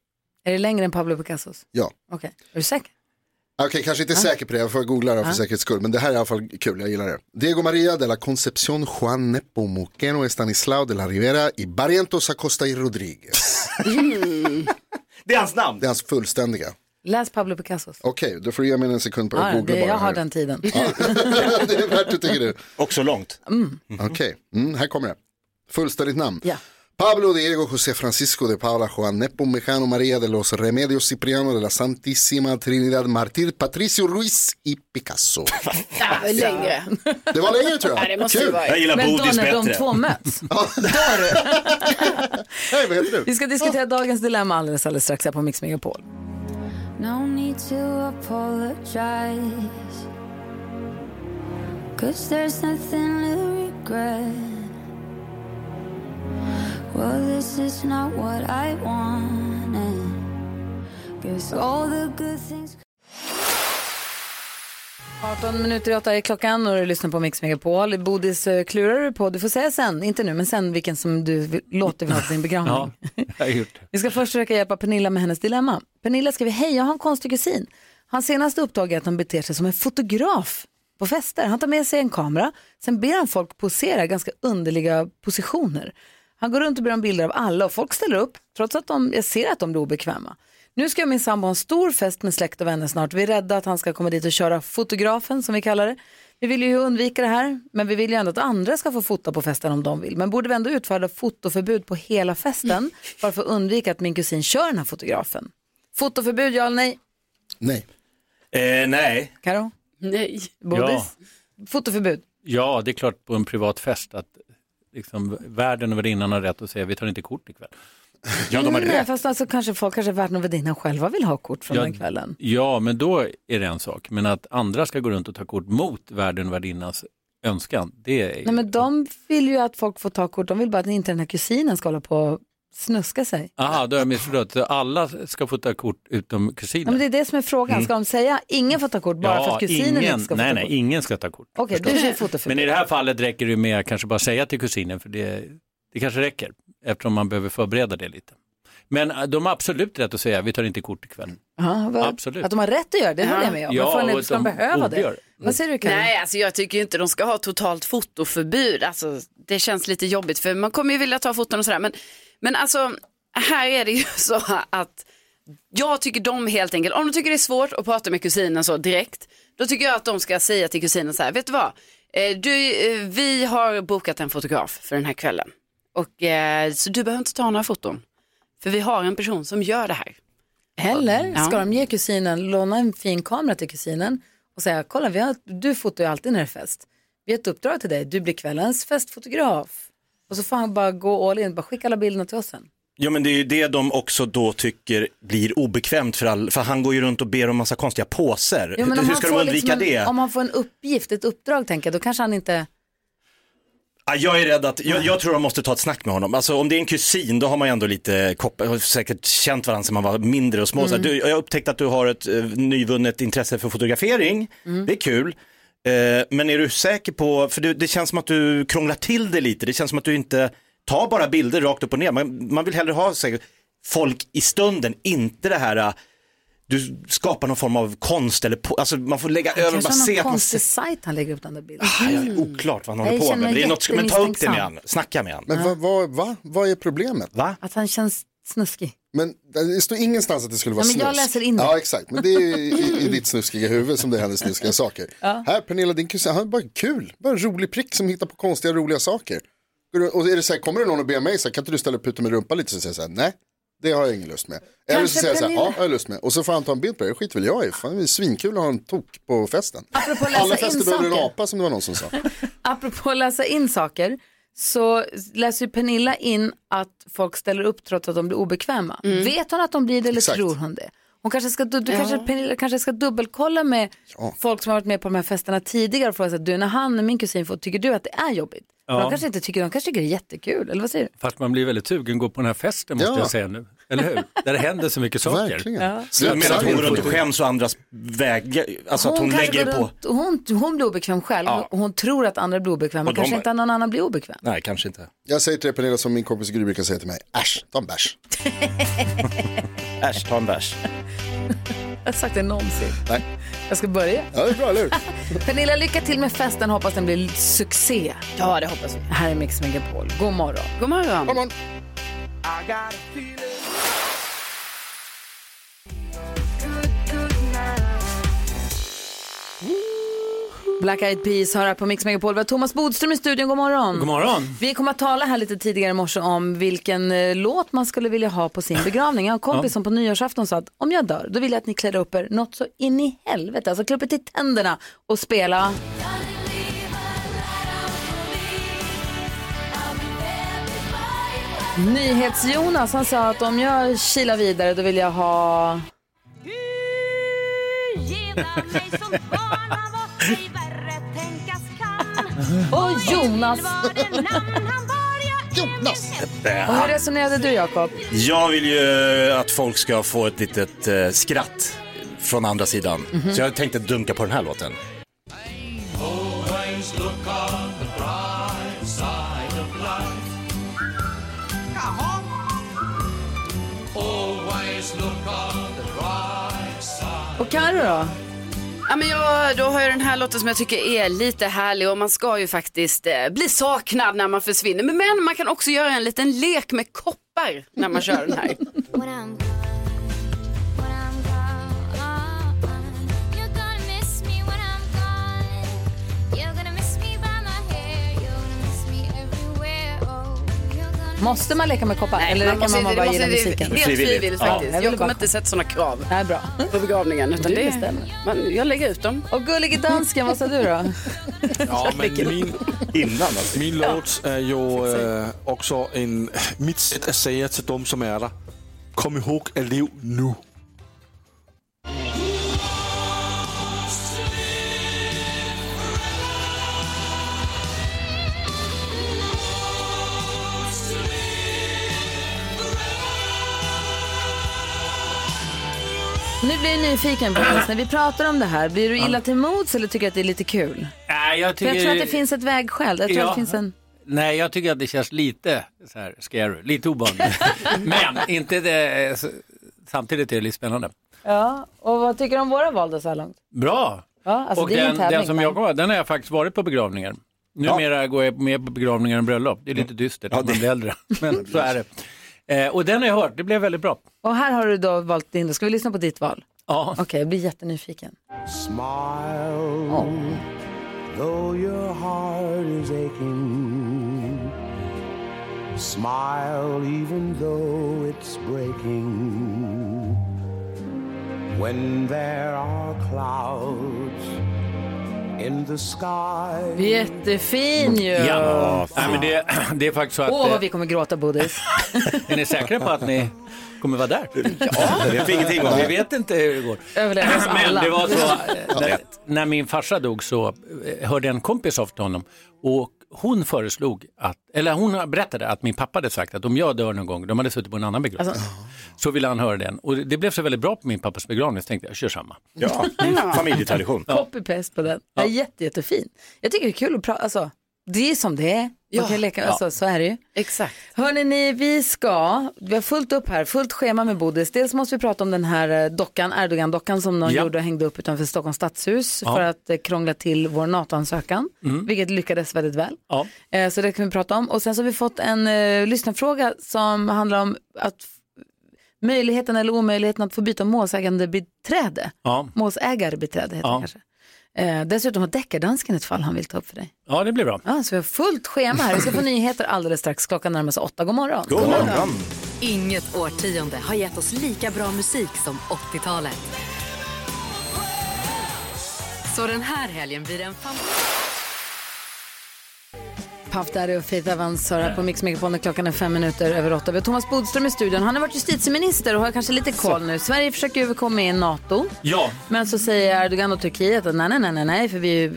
Är det längre än Pablo Picassos? Ja. Okej, är du säker? Okej, kanske inte säker på det, jag får googla det för Ja. säkerhets skull. Men det här är i alla fall kul, jag gillar det. Diego Maria de la Concepción Juan Nepomuceno Estanislao de la Rivera y Barrientos Acosta y Rodriguez. Det är hans namn. Det är hans fullständiga. Läs Pablo Picassos. Okej, då får du ge mig en sekund på att Ja, googla det, bara jag här. har den tiden. det är värt det tycker du. Också långt. Mm. Okej, mm, här kommer det. Fullständigt namn. Ja. Pablo Diego José Francisco de Paula Juan Nepomuceno María de los Remedios Cipriano de la Santísima Trinidad Martir Patricio Ruiz y Picasso. Ja, längre. Det var längre tror jag. Ja, det måste Kul. vara. Jag gillar Men då Bodis när de två möts, Hej, vad heter du? vi ska diskutera dagens dilemma alldeles, alldeles strax här på Mix Megapol. No need to apologize. Cause there's nothing to regret. Well, this is not what I wanted. Guess all the good things. 18 minuter i åtta är klockan och du lyssnar på Mix Megapol. Bodis eh, klurar du på, du får säga sen, inte nu, men sen vilken som du vill, låter på din begravning. Ja, jag har gjort det. Vi ska först försöka hjälpa Pernilla med hennes dilemma. Pernilla skriver, hej jag har en konstig kusin. Hans senaste uppdrag är att han beter sig som en fotograf på fester. Han tar med sig en kamera, sen ber han folk posera ganska underliga positioner. Han går runt och ber om bilder av alla och folk ställer upp trots att de, jag ser att de blir obekväma. Nu ska min sambo ha en stor fest med släkt och vänner snart. Vi är rädda att han ska komma dit och köra fotografen som vi kallar det. Vi vill ju undvika det här, men vi vill ju ändå att andra ska få fota på festen om de vill. Men borde vi ändå utfärda fotoförbud på hela festen bara för att undvika att min kusin kör den här fotografen? Fotoförbud, ja eller nej? Nej. Eh, nej. Karo? Nej. Bodis? Ja. Fotoförbud? Ja, det är klart på en privat fest att liksom, värden och värdinnan har rätt att säga vi tar inte kort ikväll. Ja, de har Nej, rätt. fast alltså, kanske folk, kanske värden och värdinnan själva vill ha kort från Ja, den kvällen. Ja, men då är det en sak. Men att andra ska gå runt och ta kort mot värden och värdinnans önskan, det är Nej, men de vill ju att folk får ta kort, de vill bara att inte den här kusinen ska hålla på och snuska sig. Aha, då har jag missförstått. Alla ska få ta kort utom Ja, kusinen? men det är det som är frågan, Mm. ska de säga ingen får ta kort bara för att kusinen ingen, inte ska få nej, ta nej, kort? ingen ska ta kort. Okej, du förstås. kör fotoförbud. Men i det här fallet räcker det med att kanske bara säga till kusinen, för det, det kanske räcker, eftersom man behöver förbereda det lite. Men äh, de har absolut rätt att säga, vi tar inte kort ikväll. Ja, vad- Absolut. Att de har rätt att göra det, det håller jag med om. Ja, de, ska de behöva det? det. Vad säger du Karin? Nej, alltså jag tycker inte de ska ha totalt fotoförbud. Alltså, det känns lite jobbigt för man kommer ju vilja ta foton och sådär. Men, men alltså, här är det ju så att jag tycker de helt enkelt, om de tycker det är svårt att prata med kusinen så direkt, då tycker jag att de ska säga till kusinen så här, vet du vad, Eh, du, eh, vi har bokat en fotograf för den här kvällen. Och, eh, så du behöver inte ta några foton. För vi har en person som gör det här. Eller Ja. ska de ge kusinen, låna en fin kamera till kusinen och säga, kolla vi har, du fotar ju alltid när det är fest. Vi har ett uppdrag till dig, du blir kvällens festfotograf. Och så får han bara gå all in, bara skicka alla bilderna till oss sen. Ja men det är ju det de också då tycker blir obekvämt för all, för han går ju runt och ber om massa konstiga påser. Om Hur ska de får undvika liksom en, det? Om han får en uppgift, ett uppdrag tänker jag, då kanske han inte... Ja, jag är rädd att, jag, jag tror de måste ta ett snack med honom. Alltså om det är en kusin, då har man ju ändå lite kopplat, har säkert känt varandra sedan man var mindre och små. Mm. du, jag har upptäckt att du har ett eh, nyvunnet intresse för fotografering, Mm. det är kul. Eh, men är du säker på, för det, det känns som att du krånglar till det lite, det känns som att du inte tar bara bilder rakt upp och ner. Man, man vill hellre ha säkert, folk i stunden, inte det här eh, du skapar någon form av konst eller på, alltså man får lägga över och kanske bara se någon konstig sajt han lägger upp den där bilden. Ah, ja, oklart vad han håller Jag på med. Det är något, men ta upp det med han, snacka med han. Men vad, vad, va? vad är problemet? Va? Att han känns snuskig. Men det står ingenstans att det skulle vara Ja, men jag snusk. läser in det. Ja, exakt. Men det är i, i ditt snuskiga huvud som det händer snuskiga saker. Ja. Här, Pernilla, din kusin, han är bara kul. Bara en rolig prick som hittar på konstiga, roliga saker. Och är det så här, kommer det någon och ber mig, så här, kan inte du ställa upp puta med rumpa lite? Så säger jag så här, nej, det har jag ingen lust med. Eller så säger jag så här, ja, jag har lust med. Och så får han ta en bild på det, det skiter väl jag i. Fan, det är svinkul att ha en tok på festen. Apropå läsa Alla in fester behöver en saker. apa som det var någon som sa. Apropå att läsa in saker så läser ju Pernilla in att folk ställer upp trots att de blir obekväma. Vet hon att de blir det eller Exakt. tror hon det? Hon kanske ska, du, du Ja. kanske, Pernilla kanske ska dubbelkolla med folk som har varit med på de här festerna tidigare och fråga sig, du när han, min kusin får, tycker du att det är jobbigt? Ja. De kanske inte tycker, de kanske tycker det är jättekul, eller vad säger du? Fast man blir väldigt sugen gå på den här festen måste Ja. jag säga nu. Eller hur? Där det händer så mycket saker. Verkligen. Ja. Jag menar att hon går runt och skäms och andras väg, alltså att hon kanske lägger på. runt, hon, hon blir obekväm själv Ja. och hon tror att andra blir obekväma, Och de kanske bara- inte någon annan blir obekväm. Nej, kanske inte. Jag säger till dig Pernilla som min kompis Gry brukar säga till mig, äsch, ta en bärs. Äsch, ta en bärs. Jag har sagt det någonsin. Nej. Jag ska börja. Ja, det är bra, eller hur? Pernilla, lycka till med festen. Hoppas den blir succé. Ja, det hoppas vi. Här är Mix Megapol. God morgon. God morgon. Kom on. Black Eyed Peas hör här på Mix Megapol. Vi har Thomas Bodström i studion. God morgon. God morgon. Vi kommer att tala här lite tidigare i morse om vilken eh, låt man skulle vilja ha på sin begravning. Jag har en kompis Ja. som på nyårsafton sa att om jag dör, då vill jag att ni klär upp er något så in i helvete. Alltså klä upp er till tänderna och spela. NyhetsJonas han sa att om jag kilar vidare då vill jag ha... Och Jonas. Jonas! Och hur resonerade du Jakob? Jag vill ju att folk ska få ett litet eh, skratt från andra sidan. Mhm. Så jag tänkte dunka på den här låten. Och Carro då? Ja, men jag, då har jag den här låten som jag tycker är lite härlig och man ska ju faktiskt eh, bli saknad när man försvinner. Men, men man kan också göra en liten lek med koppar när man kör den här. Måste man leka med koppar Nej, eller man kan måste- man bara gilla det är musiken? Helt frivilligt, Ja, faktiskt. jag Jag, vill kommer inte sätta sådana krav Nej, bra. på begravningen. Utan det, man, jag lägger ut dem. Och gullige dansken, vad sa du då? Ja, men min, Innan alltså. min låt är ju äh, också en, mitt sätt att säga till dem som är där. Kom ihåg att leva nu. Nu blir jag nyfiken på när vi pratar om det här, blir du illa till mods eller tycker att det är lite kul? Nej, jag, För tycker... jag tror att det finns ett vägskäl. Jag tror Ja. att det finns en... Nej, jag tycker att det känns lite så här scary, lite obehagligt. Men inte det, samtidigt är det lite spännande. Ja, och vad tycker du om våra val då så här långt? Bra! Ja, alltså och det är den, en tävling. den som men- jag kommer den har jag faktiskt varit på begravningar. Numera går jag mer på begravningar än bröllop. Det är lite dystert när man blir äldre. Men så är det. Eh, och den har jag hört, det blev väldigt bra. Och här har du då valt din, ska vi lyssna på ditt val? Ja. Okej, jag blir jättenyfiken. Smile, though your heart is aching. Smile, even though it's breaking. When there are clouds in the sky. Jättefin ju! Ja, Nej, men det, det är faktiskt så att... Åh, vad eh, vi kommer gråta Bodis. Är ni säkra på att ni kommer vara där? Ja, det vet vi ingenting om. Vi vet inte hur det går. Överlever oss Men alla. det var så, när, när min farsa dog så eh, hörde en kompis av honom och hon föreslog att, eller hon berättade att min pappa hade sagt att om jag dör någon gång, de hade suttit på en annan begravning, Alltså- så ville han höra den. Och det blev så väldigt bra på min pappas begravning så tänkte jag, kör samma. Ja, familjetradition. Copy-paste på den. Ja. Jätte, jättefin. Jag tycker det är kul att prata, alltså, det är som det är. Man Ja. kan leka, Ja. alltså, så är det ju. Exakt. Hörrni, ni, vi ska, vi har fullt upp här, fullt schema med Bodis. Dels måste vi prata om den här eh, dockan, Erdogan-dockan som någon Ja. gjorde och hängde upp utanför Stockholms stadshus Ja. för att eh, krångla till vår NATO-ansökan, Mm. vilket lyckades väldigt väl. Ja. Eh, så det kan vi prata om. Och sen så har vi fått en eh, lyssnarfråga som handlar om att möjligheten eller omöjligheten att få byta målsägande beträde. Ja. Målsägarbiträde heter Ja. det kanske. Eh, dessutom har deckardansken ett fall han vill ta upp för dig. ja, det blir bra. Ja, så vi har fullt schema här. Vi ska få nyheter alldeles strax. Klockan närmar sig åtta. God morgon. God morgon. Inget årtionde har gett oss lika bra musik som 80-talet. Så den här helgen blir en fan... Puff Daddy och Faith Evans hör här på Mix Megapol när klockan är fem minuter över åtta. Vi har Thomas Bodström i studion. Han har varit justitieminister och har kanske lite koll nu. Sverige försöker ju komma med i NATO. Ja, Men så säger Erdogan och Turkiet att nej, nej, nej, nej, nej, för vi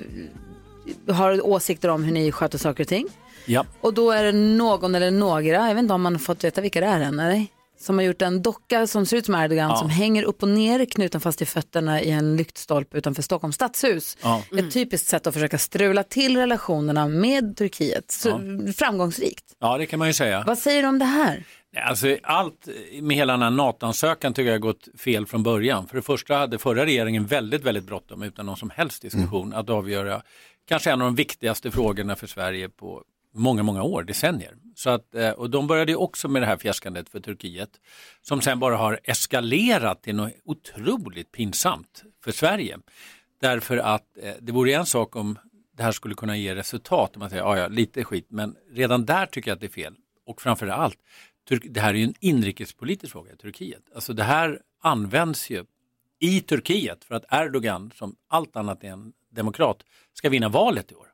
har åsikter om hur ni sköter saker och ting. ja. Och då är det någon eller några, jag vet inte om man har fått veta vilka det är än, eller? Som har gjort en docka som ser ut som Erdogan Ja. som hänger upp och ner knuten fast i fötterna i en lyktstolpe utanför Stockholms stadshus. Ja. Ett typiskt sätt att försöka strula till relationerna med Turkiet. Så, Framgångsrikt. ja, det kan man ju säga. Vad säger du om det här? Alltså, allt med hela den här NATO-ansökan tycker jag har gått fel från början. För det första hade förra regeringen väldigt, väldigt bråttom utan någon som helst diskussion att avgöra kanske en av de viktigaste frågorna för Sverige på många, många år, decennier. Så att, eh, och de började ju också med det här fjäskandet för Turkiet som sen bara har eskalerat till något otroligt pinsamt för Sverige. Därför att eh, det vore en sak om det här skulle kunna ge resultat, om man säger ja, lite skit, men redan där tycker jag att det är fel. Och framför allt, det här är ju en inrikespolitisk fråga i Turkiet. Alltså det här används ju i Turkiet för att Erdogan, som allt annat är en demokrat, ska vinna valet i år.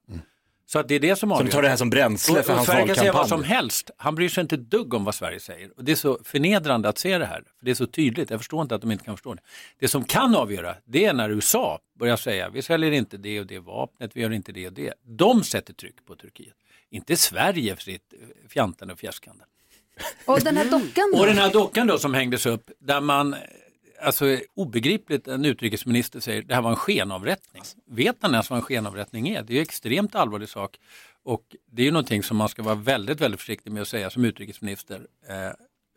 Så att det är det som avgör. tar det här som bränsle Och- för och hans Sverige kan säga vad valkampanj. som helst. Han bryr sig inte ett dugg om vad Sverige säger. Och det är så förnedrande att se det här. För det är så tydligt. Jag förstår inte att de inte kan förstå det. Det som kan avgöra, det är när USA börjar säga, vi säljer inte det och det vapnet, vi gör inte det och det. De sätter tryck på Turkiet. Inte Sverige för sitt fjantande och fjäskande. Och den här dockan då? Och den här dockan då som hängdes upp där man, alltså obegripligt, en utrikesminister säger det här var en skenavrättning. Vet han ens vad en skenavrättning är? Det är ju en extremt allvarlig sak och det är ju någonting som man ska vara väldigt, väldigt försiktig med att säga som utrikesminister eh,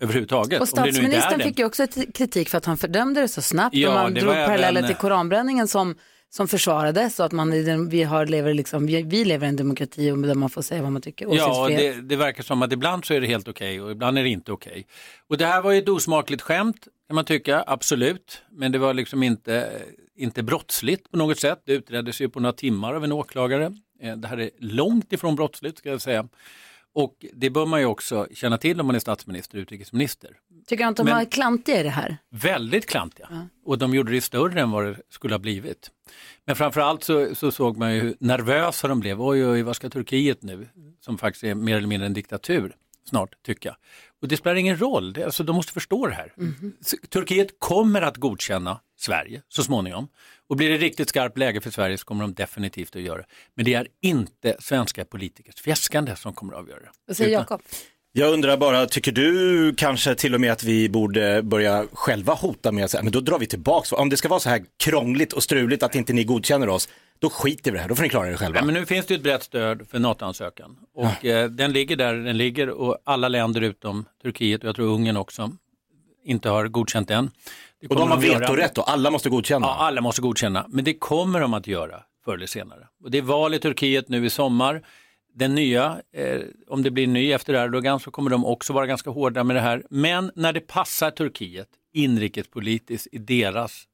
överhuvudtaget. Och statsministern fick ju också kritik för att han fördömde det så snabbt Ja, och man drog paralleller till koranbränningen som, som försvarades och att man, i den- vi, har, lever liksom, vi, vi lever i en demokrati och där man får säga vad man tycker. Ja, det, det verkar som att ibland så är det helt okej och ibland är det inte okej. Och det här var ju ett osmakligt skämt kan man tycka, absolut. Men det var liksom inte, inte brottsligt på något sätt. Det utreddes ju på några timmar av en åklagare. Eh, Det här är långt ifrån brottsligt ska jag säga. Och det bör man ju också känna till om man är statsminister och utrikesminister. Tycker han att de var klantiga i det här? Väldigt klantiga. Och de gjorde det större än vad det skulle ha blivit. Men framförallt så, så såg man ju hur nervösa de blev. Oj, oj, vad ska Turkiet nu, som faktiskt är mer eller mindre en diktatur, snart tycka. Och det spelar ingen roll, det, alltså, de måste förstå det här. S- Turkiet kommer att godkänna Sverige så småningom. Och blir det riktigt skarpt läge för Sverige så kommer de definitivt att göra det. Men det är inte svenska politikers fjäskande som kommer att avgöra det. Vad säger Jakob? Jag undrar bara, tycker du kanske till och med att vi borde börja själva hota med att säga, men då drar vi tillbaka. Om det ska vara så här krångligt och struligt att inte ni godkänner oss, då skiter vi i det här, då får ni klara er själva. Ja, men nu finns det ett brett stöd för NATO-ansökan och eh, den ligger där den ligger och alla länder utom Turkiet och jag tror Ungern också inte har godkänt den. Och de har vetorätt och alla måste godkänna. Ja, alla måste godkänna, men det kommer de att göra förr eller senare. Och det är val i Turkiet nu i sommar. Den nya, eh, om det blir ny efter Erdogan så kommer de också vara ganska hårda med det här. Men när det passar Turkiet inrikespolitiskt i deras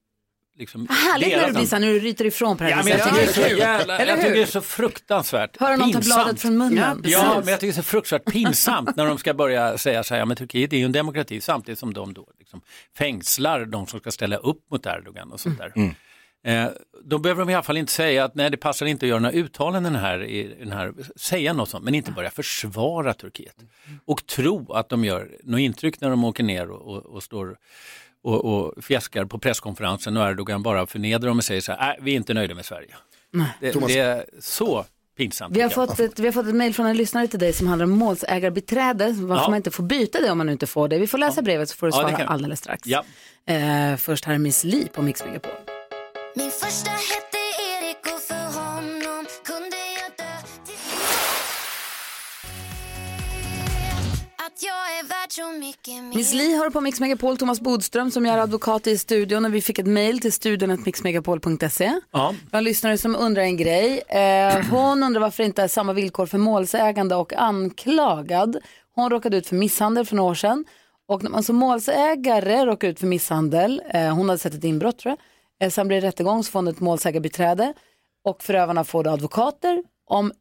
Liksom, Härligt när det blir så när du ryter ifrån på det Ja, här men jag tycker det är så jävla, jag tycker det är så fruktansvärt Höra någon ta bladet från munnen. Ja, Precis. men jag tycker det är så fruktansvärt pinsamt när de ska börja säga så här, ja, men Turkiet är ju en demokrati samtidigt som de då liksom fängslar de som ska ställa upp mot Erdogan och sånt där. Eh, då behöver de i alla fall inte säga att nej, det passar inte att göra några uttalanden här, i den här, säga något sånt, men inte börja försvara Turkiet. Och tro att de gör något intryck när de åker ner och, och, och står och, och fjäskar på presskonferensen och Erdogan bara förnedrar dem och säger så här, nej, vi är inte nöjda med Sverige. Det, det är så pinsamt. Vi har, fått ett, vi har fått ett mejl från en lyssnare till dig som handlar om målsägarbiträde. Varför Ja. man inte får byta det om man inte får det. Vi får läsa brevet så får du Ja, svara vi. alldeles strax. Ja. Eh, först här är Miss Li på Mix Megapol. Min första hette Erik och för honom kunde jag dö till Att jag är värd så mycket mer Miss Li har på Mix Megapol Thomas Bodström som är advokat i studion och vi fick ett mejl till studion.mixmegapol.se. Ja. Vi har en lyssnare som undrar en grej. Eh, hon undrar varför inte är samma villkor för målsägande och anklagad. Hon råkade ut för misshandel för några år sedan. Och när man som målsägare råkar ut för misshandel, eh, hon hade sett ett inbrott tror jag, eh, sen blir det rättegång så får hon ett målsägarbiträde och förövarna får då advokater. Om,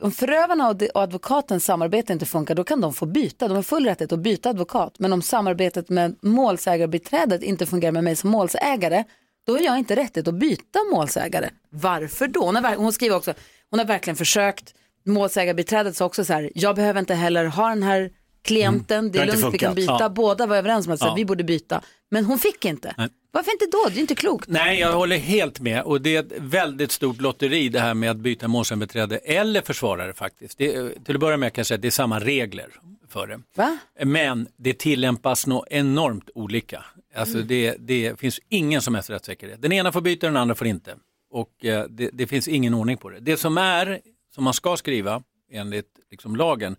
om förövarna och, de, och advokatens samarbete inte funkar då kan de få byta, de har full rättighet att byta advokat. Men om samarbetet med målsägarbiträdet inte fungerar med mig som målsägare då har jag inte rättighet att byta målsägare. Varför då? Hon, har, hon skriver också, hon har verkligen försökt, målsägarbiträdet sa också så här, jag behöver inte heller ha den här klienten, det Det är lugnt, vi kan byta, Ja. båda var överens om att Ja. vi borde byta. Men hon fick inte. Nej. Varför inte då? Det är inte klokt. Nej, jag håller helt med och det är ett väldigt stort lotteri det här med att byta målsägandebiträde eller försvarare faktiskt. Det, till att börja med kan jag säga att det är samma regler för det. Va? Men det tillämpas nog enormt olika. Alltså Mm. det, det finns ingen som helst rättssäkerhet. Den ena får byta, den andra får inte. Och eh, det, det finns ingen ordning på det. Det som är, som man ska skriva enligt liksom, lagen,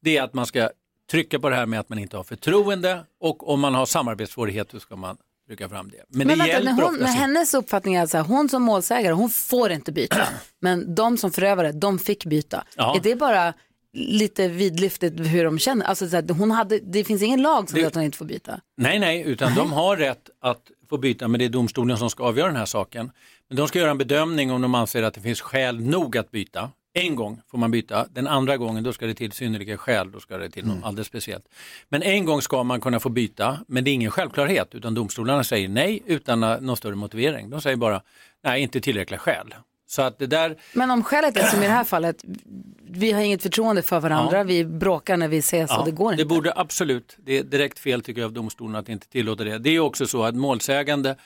det är att man ska trycka på det här med att man inte har förtroende och om man har samarbetssvårigheter ska man trycka fram det. Men, Men, det vänta, hjälper hon, oftast inte. hennes uppfattning är att så här, hon som målsägare, hon får inte byta. Men de som förövare, de fick byta. Ja. Är det bara lite vidlyftigt hur de känner? Alltså, så här, hon hade, det finns ingen lag som säger att hon inte får byta. Nej, nej, utan de har rätt att få byta, men det är domstolen som ska avgöra den här saken. Men de ska göra en bedömning om de anser att det finns skäl nog att byta. En gång får man byta, den andra gången då ska det till synnerliga skäl, då ska det till något alldeles speciellt. Men en gång ska man kunna få byta, men det är ingen självklarhet, utan domstolarna säger nej utan någon större motivering. De säger bara, nej, inte tillräckliga skäl. Så att det där, Men om skälet är som i det här fallet, vi har inget förtroende för varandra, Ja. vi bråkar när vi ses och det går inte. det borde absolut, det är direkt fel tycker jag av domstolen att inte tillåta det. Det är också så att målsägande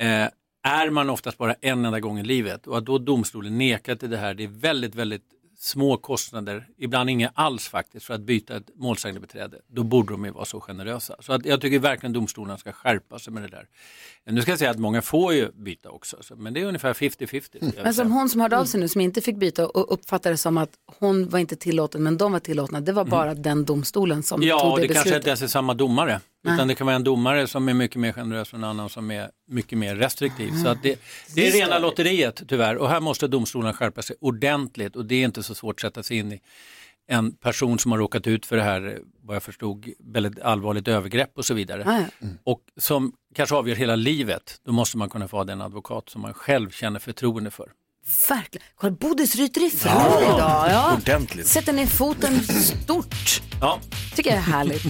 eh, är man oftast bara en enda gång i livet och att då domstolen nekar till det här, det är väldigt, väldigt små kostnader, ibland inga alls faktiskt, för att byta ett målsägandebiträde. Då borde de ju vara så generösa. Så att jag tycker verkligen domstolarna ska skärpa sig med det där. Nu ska jag säga att många får ju byta också, så- men det är ungefär 50-50. skulle jag vilja Men som hon som hörde av sig nu som inte fick byta och uppfattade som att hon var inte tillåten men de var tillåtna. Det var bara den domstolen som Mm. Ja, tog det, det kanske beslutet. inte ens är samma domare. Nej. Utan det kan vara en domare som är mycket mer generös och en annan som är mycket mer restriktiv. Så att det, det är Just rena det. lotteriet tyvärr. Och här måste domstolarna skärpa sig ordentligt. Och det är inte så svårt att sätta sig in i en person som har råkat ut för det här, vad jag förstod, väldigt allvarligt övergrepp och så vidare. Ja. Och som kanske avgör hela livet. Då måste man kunna få ha den advokat som man själv känner förtroende för. Verkligen. Kolla, Bodis ryter ifrån Ja, idag. Ja. ordentligt. Sätter ner foten stort. Ja. tycker jag är härligt.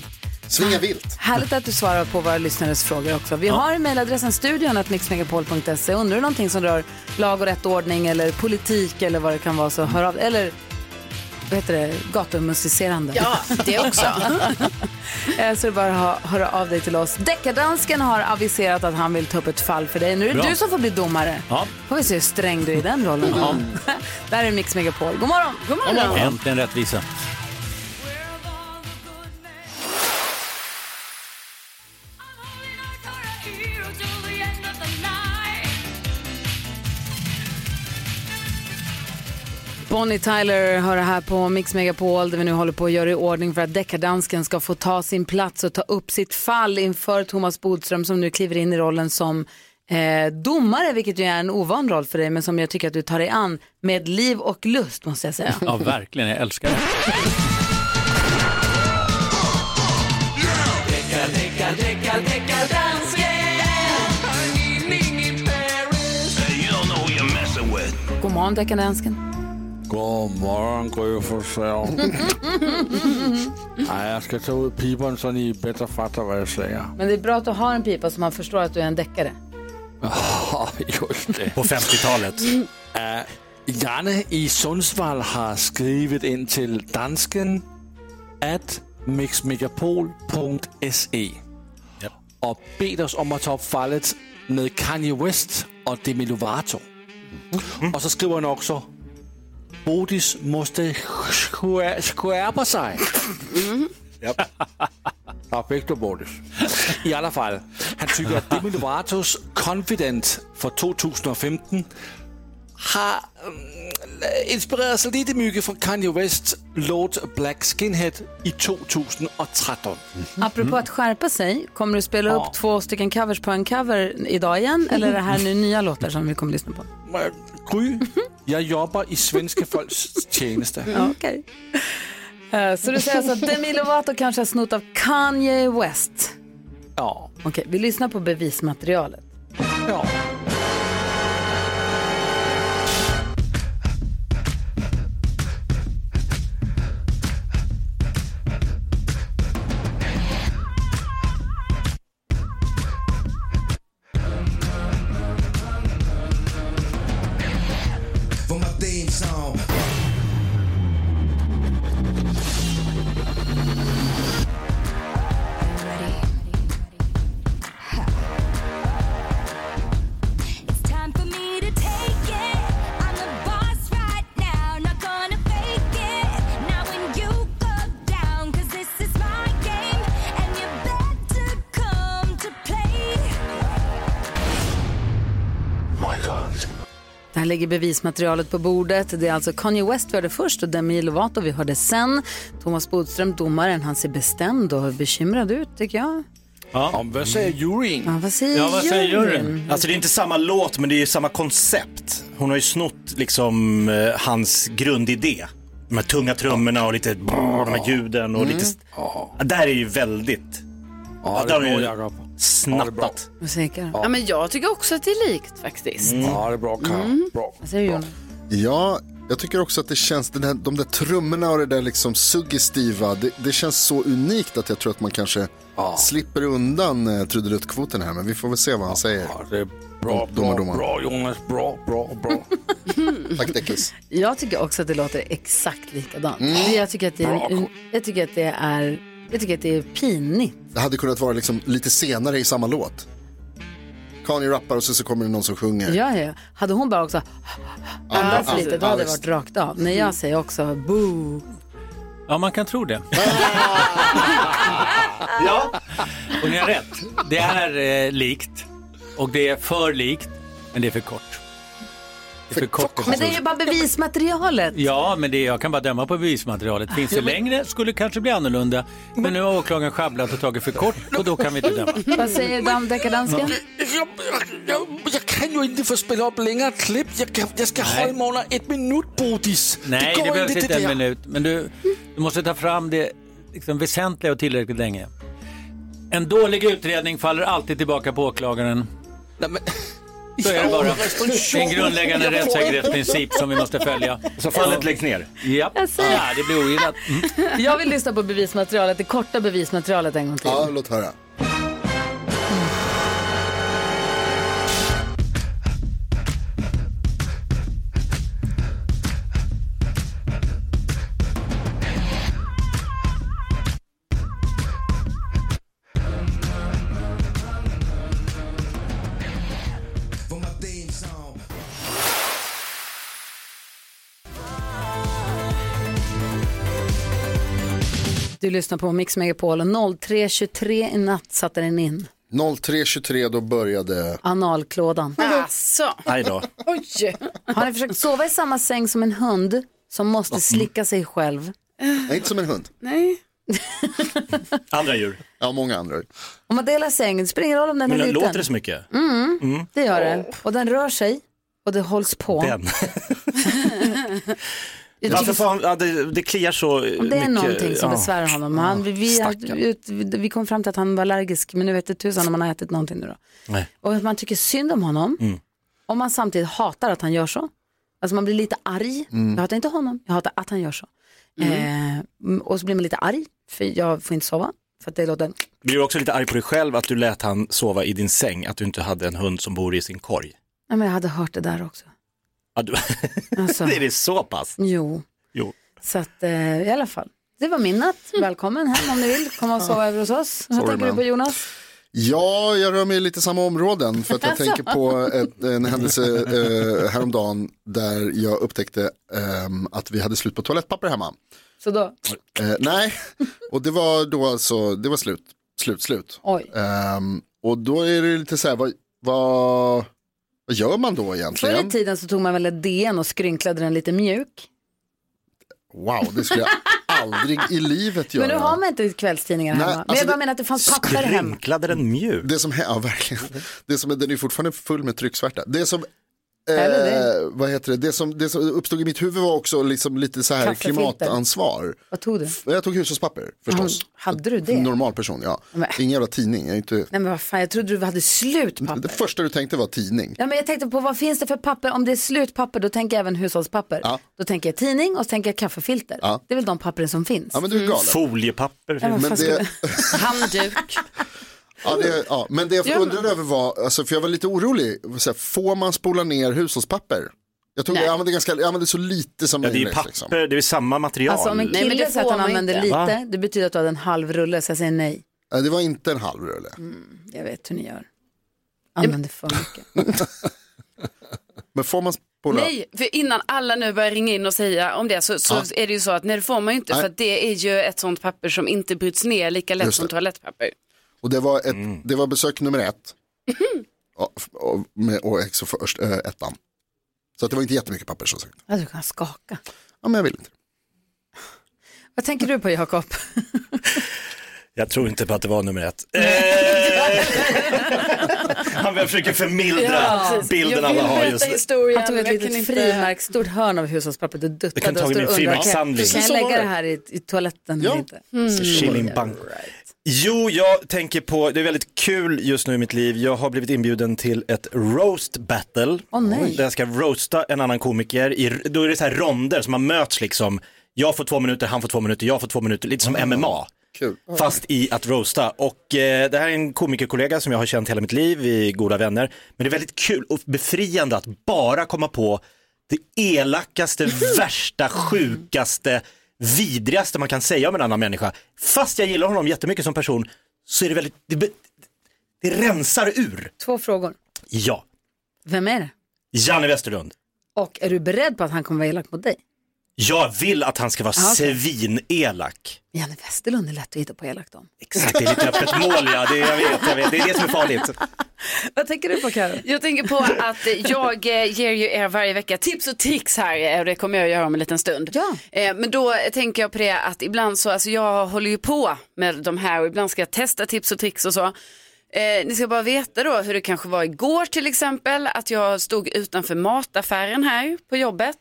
Svinga vilt. Härligt att du svarar på våra lyssnares frågor också. Vi har mejladressen studion att mixmegapol.se. Undrar du någonting som rör lag och rättordning eller politik eller vad det kan vara så hör av Eller vad heter det, gatumusicerande. Ja, det också. Eh, så det är bara att höra av dig till oss. Deckardansken har aviserat att han vill ta upp ett fall för dig. Nu är det Bra. du som får bli domare. Ja. Får vi se hur sträng du är i den rollen. Ja. Där är Mix Megapol. God morgon! God morgon! Äntligen rättvisa. Bonnie Tyler hör det här på Mix Megapol där vi nu håller på att göra i ordning för att deckardansken ska få ta sin plats och ta upp sitt fall inför Thomas Bodström som nu kliver in i rollen som eh, domare, vilket ju är en ovan roll för dig men som jag tycker att du tar dig an med liv och lust måste jag säga. Ja, verkligen. Jag älskar det. God morgon deckardansken. God morgon, Gry. Nej, jag ska ta ut piperen så ni bättre fattar vad jag säger. Men det är bra att du har en pipa så man förstår att du är en deckare. Ja, just det. På 50-talet. Äh, Janne i Sundsvall har skrivit in till dansken at mixmegapol.se och bett oss om att ta upp fallet med Kanye West och Demi Lovato. Och så skriver han också Bodis måste skär- skärpa sig. Perfekt då, Bodis. I alla fall, han tycker att Demi Lovatos Confident för 2015 har mm, inspirerat sig lite mycket från Kanye West låt Black Skinhead i 2013. Apropå att skärpa sig, kommer du spela Ja. upp två stycken covers på en cover idag igen eller är det här nu nya låtar som vi kommer lyssna på? Gry, jag jobbar i svenska folks tjänste. Okej. Eh, Så du säger alltså att Demi Lovato kanske har snott av Kanye West? Ja. Okej, vi lyssnar på bevismaterialet. Ja. Theme song. Ligger bevismaterialet på bordet. Det är alltså Kanye West vi hörde först och Demi Lovato vi hörde sen. Thomas Bodström, domaren, han ser bestämd och bekymrad ut tycker jag. Ja. vad säger juryn? Ja, vad säger Ja, vad säger juryn? Alltså det är inte samma låt men det är ju samma koncept. Hon har ju snott liksom eh, hans grundidé. De här tunga trummorna och lite brrr, de här ljuden och Mm. lite... Ja, där är ju väldigt... Ja, det är bra, Jakob. snattat. Musiker. Ja, men jag tycker också att det är likt faktiskt. Mm. Ja, det är bra, Karo. Mm. Bra. Vad säger Jonas? Ja, Jag tycker också att det känns, den här, de där trummorna och det där liksom suggestiva, det, det känns så unikt att jag tror att man kanske slipper undan eh, trudeluttkvoten här. Men vi får väl se vad han säger. det är bra, Domar, bra, domar. bra Jonas, bra, bra, bra. Tack Deckis. Jag tycker också att det låter exakt likadant. Mm. Jag, tycker att det är, jag tycker att det är, jag tycker att det är pinigt. Det hade kunnat vara liksom lite senare i samma låt. Kanye rappar och så, så kommer det någon som sjunger. Ja, ja. Hade hon bara också andats lite, då hade det varit rakt av. När jag säger också boo. Ja, man kan tro det. ja. Och ni har rätt. Det är eh, likt och det är för likt, men det är för kort. Det för kort. Men det är ju bara bevismaterialet. Ja, men det, jag kan bara döma på bevismaterialet. Finns det längre skulle det kanske bli annorlunda. Men nu har åklagaren sjabblat och tagit för kort och då kan vi inte döma. Vad säger deckardansken? Jag, jag, jag kan ju inte få spela upp längre klipp. Jag, kan, jag ska ha i morgon ett minut, Bodis. Nej, det, går behövs inte en minut. Men du, du måste ta fram det liksom, väsentliga och tillräckligt länge. En dålig utredning faller alltid tillbaka på åklagaren. Så är det bara. Det är en grundläggande rättssäkerhetsprincip som vi måste följa. Så fallet läggs ner? Ja, ja det blir ogillat. Mm. Jag vill lyssna på bevismaterialet, det korta bevismaterialet en gång till. Ja, låt höra. Lyssnar på Mix Megapol och 03.23 i natt satte den in. 03.23 då började... Analklådan. Alltså. Aj då. Oj. Har ni försökt sova i samma säng som en hund som måste slicka sig själv? Nej, inte som en hund. Nej. Andra djur. Ja, många andra. Om man delar sängen, det spelar ingen roll om den Men är liten. låter det så mycket? Mm, Mm. det gör det. Och den rör sig och det hålls på. Den. Jag Varför tycker- får han, ja, det, det kliar så Om det är mycket. någonting som ja. besvärar honom. Han, vi, vi, vi kom fram till att han var allergisk, men nu vet det tusan om han har ätit någonting nu då. Nej. Och man tycker synd om honom, Mm. om man samtidigt hatar att han gör så. Alltså man blir lite arg. Mm. Jag hatar inte honom, jag hatar att han gör så. Eh, och så blir man lite arg, för jag får inte sova. För att det låter... Blir du också lite arg på dig själv att du lät han sova i din säng, att du inte hade en hund som bor i sin korg? Nej, men jag hade hört det där också. Ja, du... Alltså. är det så pass? Jo, Jo. så att eh, i alla fall. Det var min natt. Välkommen hem om ni vill. Komma och sova över hos oss. Vad Sorry, tänker du man. på Jonas? Ja, jag rör mig i lite samma områden för att jag Alltså. tänker på ett, en händelse eh, häromdagen där jag upptäckte ehm, att vi hade slut på toalettpapper hemma. Så då? Eh, nej, och det var då alltså, det var slut, slut, slut. Oj. Ehm, och då är det lite så här, vad, vad, vad gör man då Förr egentligen? i tiden så tog man väl ett DN och skrynklade den lite mjuk. Wow, det skulle jag aldrig i livet göra. Men nu har man inte kvällstidningar Nej, hemma. Men alltså jag bara det- menar att det fanns papper hemma. Skrynklade den mjuk? Det som, ja, verkligen. Det som, den är fortfarande full med trycksvärta. Det som. Eh, vad heter det? Det som, det som uppstod i mitt huvud var också liksom lite så här klimatansvar. Vad tog du? Jag tog hushållspapper förstås. Hade du det? Normal person, ja. Men- Ingen jävla tidning. Jag inte... Nej men vad fan, jag trodde du hade slutpapper. Det första du tänkte var tidning. Ja, men jag tänkte på vad finns det för papper? Om det är slutpapper då tänker jag även hushållspapper. Ja. Då tänker jag tidning och så tänker jag kaffefilter. Ja. Det är väl de pappren som finns. Ja, men du är galen. Foliepapper. Ja, Men ska det, Handduk. Ja, det, ja, men det jag Ja, men- undrade över var, alltså, för jag var lite orolig, så här, får man spola ner hushållspapper? Jag, tog, Nej. jag, använde ganska, jag använde så lite som Ja, det är möjligt. papper, Liksom. det är samma material. Alltså om en Nej, men kille det säger att han man använder inte. lite, Va? det betyder att du hade en halv rulle, så jag säger nej. Ja, Det var inte en halv rulle. Jag vet hur ni gör. Använder för mycket. Men får man spola? Nej, för innan alla nu börjar ringa in och säga om det så, så Ja. är det ju så att nej det får man ju inte Nej. för att det är ju ett sånt papper som inte bryts ner lika lätt som toalettpapper. Och det var, ett, Mm. det var besök nummer ett. och, och, med, och först, äh, ettan. Så att det var inte jättemycket papper som sagt. Ja, du kan skaka. Ja, men jag vill inte. Vad tänker du på Jakob? Jag tror inte på att det var nummer ett. Eh, Han försöker förmildra Ja, bilden Jag alla har just nu. Han tog ett jag litet inte- frimärk, stort hörn av hushållspapper. Du duttade Jag kan ta och min och frimärkssamling. kan jag lägga det. här i, i toaletten Ja. eller inte? Så Chilling bank. Jo, jag tänker på, det är väldigt kul just nu i mitt liv. Jag har blivit inbjuden till ett roast battle. Åh, nej. Där jag ska roasta en annan komiker. I, då är det så här ronder som man möts liksom. Jag får två minuter, han får två minuter, jag får två minuter. Lite som MMA. Kul. Fast i att roasta. Och eh, det här är en komikerkollega som jag har känt hela mitt liv, vi är goda vänner. Men det är väldigt kul och befriande att bara komma på det elakaste, värsta, sjukaste, vidrigaste man kan säga om en annan människa. Fast jag gillar honom jättemycket som person så är det väldigt, det, det rensar ur. Två frågor. Ja, Vem är det? Janne Westerlund. Och är du beredd på att han kommer vara elak mot dig? Jag vill att han ska vara Ah, okej. svinelak. Janne Westerlund är lätt att hitta på elakt om. Exakt, det är lite öppet mål ja, det, jag vet, jag vet. det är det som är farligt. Vad tänker du på Karo? Jag tänker på att jag eh, ger ju er varje vecka tips och tricks här eh, och det kommer jag att göra om en liten stund. Ja. Eh, Men då tänker jag på det att ibland så, alltså jag håller ju på med de här och ibland ska jag testa tips och tricks och så. Eh, ni ska bara veta då hur det kanske var igår till exempel, att jag stod utanför mataffären här på jobbet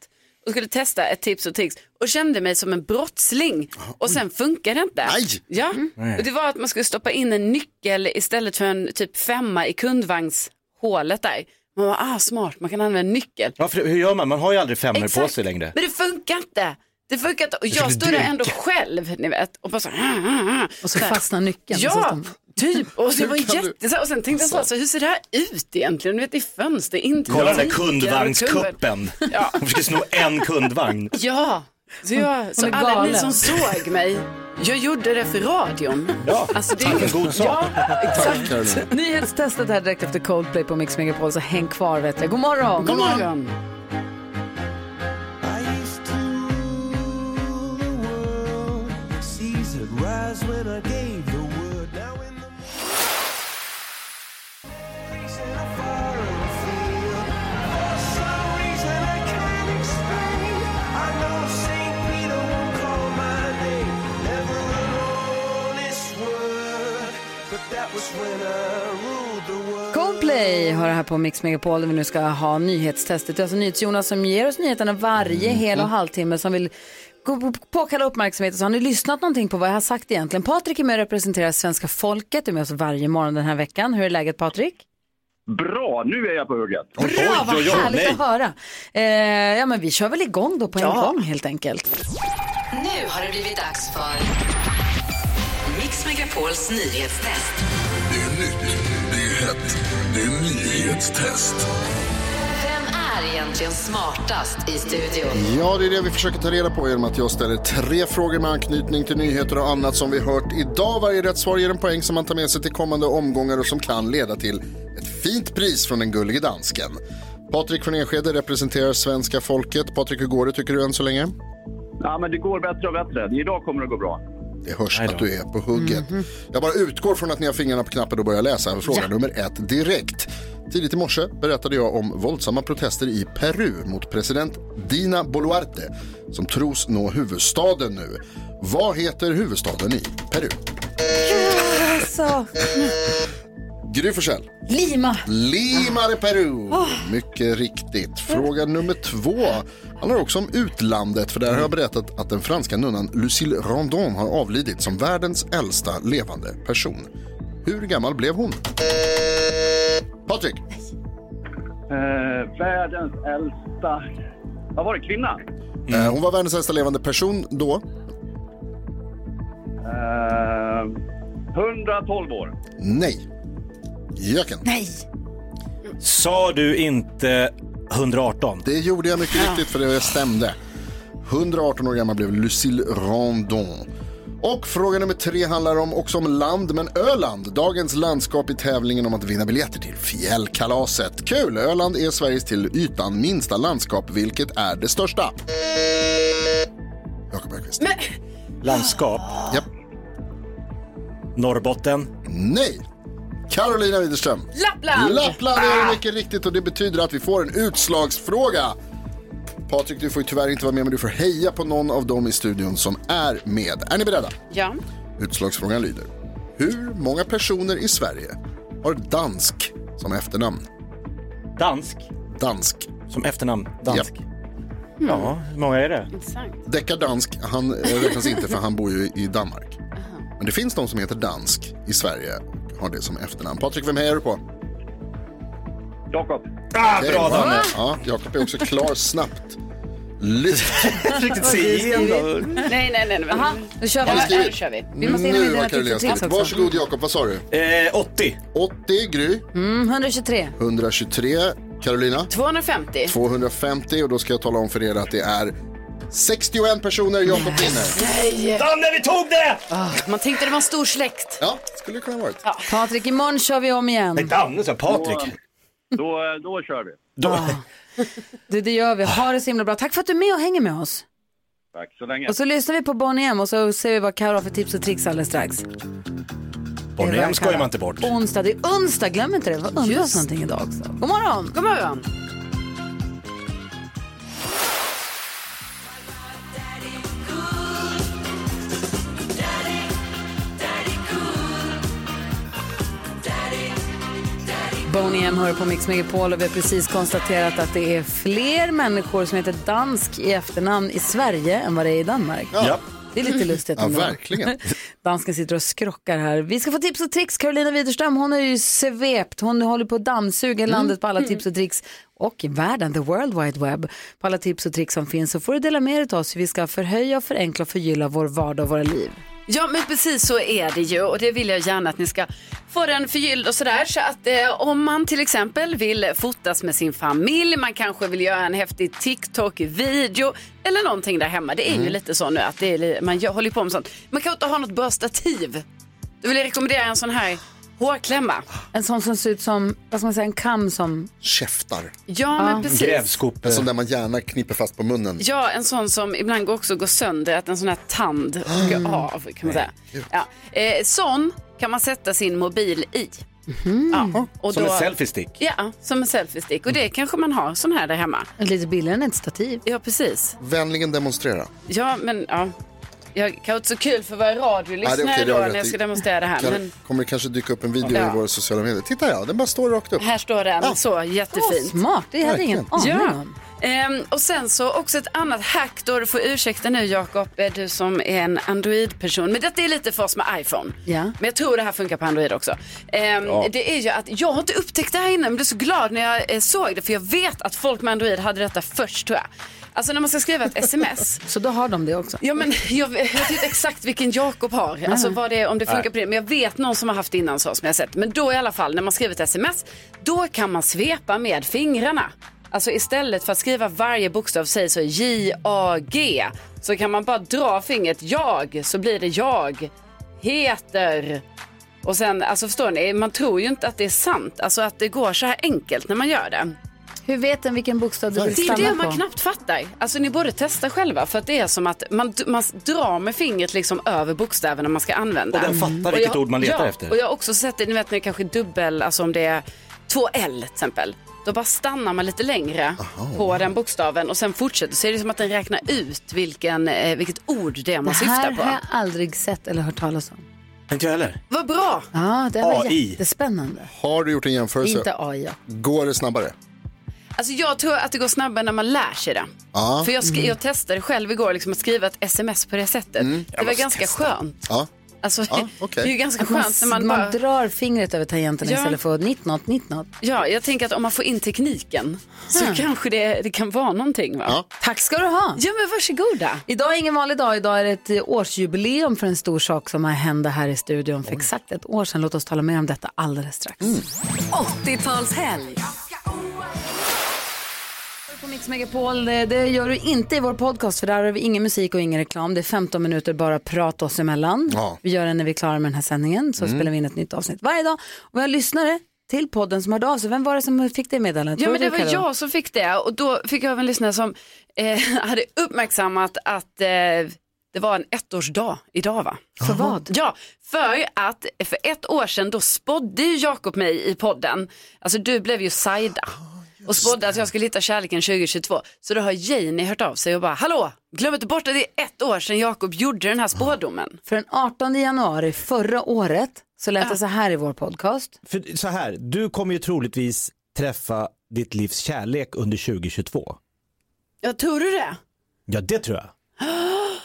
och skulle testa ett tips och tricks och kände mig som en brottsling och sen funkar det inte. Nej. Ja, Nej. och det var att man skulle stoppa in en nyckel istället för en typ femma i kundvagnshålet där. Man var ah smart, man kan använda en nyckel. Ja, för hur gör man? Man har ju aldrig femmor på sig längre. Men det funkar inte. Det funkar inte. Och jag stod där ändå själv, ni vet. Och bara så, Och så fastnar nyckeln. Ja, typ. Och det var du- jätte... så här, Och sen tänkte jag så, hur ser det här ut egentligen? Du vet, i fönster, inte Kolla den där kundvagnskuppen. Ja. Hon försöker sno en kundvagn. Ja, så, jag, så alla ni galen. som såg mig, jag gjorde det för radion. Ja, alltså, det tack för en god sak. Ja, exakt. Nyhetstestet här direkt efter Coldplay på Mix Megapol, så häng kvar vet jag. God morgon! God morgon. Coldplay har det här på Mix Megapol där vi nu ska ha nyhetstestet. Det är alltså NyhetsJonas som ger oss nyheterna varje hel och halvtimme som vill påkalla uppmärksamhet. Så har ni lyssnat någonting på vad jag har sagt egentligen? Patrik är med och representerar svenska folket. Du är med oss varje morgon den här veckan. Hur är läget Patrik? Bra, nu är jag på hugget. Bra, vad härligt att höra. Eh, ja, men vi kör väl igång då på en Ja. gång helt enkelt. Nu har det blivit dags för Mix Megapols nyhetstest. Det är nytt, det är hett, det är nyhetstest. Vem är egentligen smartast i studion? Ja, det är det vi försöker ta reda på genom att jag ställer tre frågor med anknytning till nyheter och annat som vi hört idag. Varje rätt svar ger en poäng som man tar med sig till kommande omgångar och som kan leda till ett fint pris från den gullige dansken. Patrik från Enskede representerar svenska folket. Patrik, hur går det tycker du än så länge? Ja, men det går bättre och bättre. Idag kommer det gå bra. Det hörs att du är på hugget. Jag bara utgår från att ni har fingrarna på knappen och börjar läsa fråga nummer ett direkt. Tidigt i morse berättade jag om våldsamma protester i Peru mot president Dina Boluarte som tros nå huvudstaden nu. Vad heter huvudstaden i Peru? Alltså, Gry Forssell. Lima. Lima de Peru. Ah. Mycket riktigt. Fråga nummer två handlar också om utlandet. För där har jag berättat att den franska nunnan Lucille Randon har avlidit som världens äldsta levande person. Hur gammal blev hon? Patrik. Eh, världens äldsta... Vad var det? Kvinna? Eh, Hon var världens äldsta levande person då. Eh, 112 år. Nej. Jöken. Nej. Sa du inte 118? Det gjorde jag mycket riktigt för det stämde. 118 år gammal blev Lucille Randon. Och fråga nummer tre handlar om, också om land, men Öland. Dagens landskap i tävlingen om att vinna biljetter till fjällkalaset. Kul! Öland är Sveriges till ytan minsta landskap, vilket är det största. Jakob Bergqvist. Men, Landskap? Japp. Norrbotten? Nej. Carolina Widerström. Lappland! Lappland är det mycket riktigt och det betyder att vi får en utslagsfråga. Patrik, du får ju tyvärr inte vara med men du får heja på någon av dem i studion som är med. Är ni beredda? Ja. Utslagsfrågan lyder. Hur många personer i Sverige har dansk som efternamn? Dansk? Dansk. Som efternamn? Dansk? Japp. Ja, hur många är det? Intressant. Deckard Dansk, han eh, räknas inte för han bor ju i Danmark. Men det finns de som heter dansk i Sverige har det som efternamn. Patrik, vem hejar du på? Jakob. Ah, Okej, bra va? Danne. Ja, Jakob är också klar snabbt. Lyft. Riktigt se igenom. Nej, nej, nej. nej. Jaha, nu kör vi. Har ni Ja, skrivit? kör vi. Vi måste in med Nu dina har tips Carolina och tricks skrivit. också. Varsågod Jakob, vad sa du? Eh, 80. 80 Gry, Mm, 123. 123 Carolina, 250. 250 och då ska jag tala om för er att det är 61 personer Jakob vinner. Nej! Danne, vi tog det! Ah, man tänkte det var en stor släkt. Ja, skulle det kunna vara. Ja. Patrik, imorgon kör vi om igen. Nej, Danne sa Patrik. Då, då kör vi. Då, Det, det gör vi. Ha det så himla bra. Tack för att du är med och hänger med oss. Tack så länge. Och så lyssnar vi på Bonnie M och så ser vi vad Karo har för tips och tricks alldeles strax. Bonnie M skojar man inte bort. Onsdag, det är onsdag, glöm inte det. Vad undras någonting idag också. God morgon! God morgon. Boney M hör på Mix Megapol och vi har precis konstaterat att det är fler människor som heter dansk i efternamn i Sverige än vad det är i Danmark. Ja. Det är lite lustigt. Ja, verkligen. Dansken sitter och skrockar här. Vi ska få tips och tricks. Carolina Widerström, hon är ju svept. Hon håller på att dammsuga landet på alla tips och tricks. Och i världen, the world wide web, på alla tips och tricks som finns. Så får du dela med dig av oss hur vi ska förhöja, förenkla och förgylla vår vardag och våra liv. Ja, men precis så är det ju och det vill jag gärna att ni ska få den förgylld och sådär. Så att eh, om man till exempel vill fotas med sin familj, man kanske vill göra en häftig TikTok-video eller någonting där hemma. Det är ju lite så nu att det är, man håller på med sånt. Man kan inte ha något bra stativ. Då vill jag rekommendera en sån här hårklämma. En sån som ser ut som, vad ska man säga, en kam som... Käftar. Ja, men precis. Grävskopa. En sån där man gärna knipper fast på munnen. Ja, en sån som ibland går också går sönder, att en sån här tand åker av kan man säga. Ja. Eh, sån kan man sätta sin mobil i. Ja. Och Som då- en selfie-stick. Ja, som en selfie-stick. Och det kanske man har sån här där hemma. Lite billigare än ett stativ. Ja, precis. Vänligen demonstrera. Ja, men ja. Jag kan inte så kul för att vara radiolyssnare okej, det då när jag ska demonstrera det här. Kan, Men Kommer det kanske dyka upp en video Ja. i våra sociala medier? Titta ja, den bara står rakt upp. här står den så jättefint. Smart, det hade jag ingen aning Ja. om. Ehm, och sen så också ett annat hack då, du får ursäkta nu Jakob, eh, du som är en Android-person. Men detta är lite för oss med iPhone. Ja. Men jag tror det här funkar på Android också. Ehm, Ja. Det är ju att jag har inte upptäckt det här innan, men jag blev så glad när jag eh, såg det. För jag vet att folk med Android hade detta först tror jag. Alltså när man ska skriva ett sms. Så då har de det också? Ja men jag, vet- jag vet inte exakt vilken Jakob har. Alltså vad det, om det funkar Nej. på det. Men jag vet någon som har haft det innan så som jag har sett. Men då i alla fall när man skriver ett sms. Då kan man svepa med fingrarna. Alltså istället för att skriva varje bokstav, säg så J-A-G. Så kan man bara dra fingret jag så blir det jag heter. Och sen, alltså förstår ni, man tror ju inte att det är sant. Alltså att det går så här enkelt när man gör det. Hur vet den vilken bokstav du vill Det är stanna det man på? knappt fattar. Alltså ni borde testa själva för att det är som att man, man drar med fingret liksom över bokstäverna man ska använda. Och den fattar Och vilket jag- ord man letar ja, efter. Och jag har också sett det, ni vet när det kanske är dubbel, alltså om det är två L till exempel. Då bara stannar man lite längre på den bokstaven och sen fortsätter. Så är det som att den räknar ut vilken, eh, vilket ord det är man Det syftar här på. har jag aldrig sett eller hört talas om. Inte jag heller. Vad bra! Ja, det var AI. jättespännande. Har du gjort en jämförelse? Inte AI. ja. Går det snabbare? Alltså jag tror att det går snabbare när man lär sig det. Ja. För jag, sk- jag testade själv igår liksom att skriva ett sms på det sättet. Mm. Det var ganska skönt. Ja. Alltså, Ja, okej. Det är ju ganska Att man, skönt när man, man bara... drar fingret över tangenterna Ja. istället för 19, 19. Ja, jag tänker att om man får in tekniken så Ja. kanske det, det kan vara någonting. Va? Tack ska du ha. Ja, men varsågoda. Idag är ingen vanlig dag. Idag är det ett eh, årsjubileum för en stor sak som har hände här i studion för exakt ett år sedan. Låt oss tala mer om detta alldeles strax. 80-talshelg. På Mix Megapol, det, det gör du inte i vår podcast för där har vi ingen musik och ingen reklam. Det är 15 minuter bara prat oss emellan. Ja. Vi gör det när vi är klara med den här sändningen så Mm. spelar vi in ett nytt avsnitt varje dag. Och vi har lyssnare till podden som hörde av sig. Vem var det som fick det meddelandet? Ja, men det du, var Karo? jag som fick det och då fick jag av en lyssnare som eh, hade uppmärksammat att eh, det var en ettårsdag idag va? För vad? Ja, för att för ett år sedan då spådde ju Jakob mig i podden, alltså du blev ju Saida och spådde att jag skulle hitta kärleken 2022. Så då har Janie hört av sig och bara, hallå, glöm inte bort att det är ett år sedan Jakob gjorde den här spådomen. För den 18 januari förra året så lät det så här i vår podcast. För så här, du kommer ju troligtvis träffa ditt livs kärlek under 2022. Ja, tror du det? Ja, det tror jag.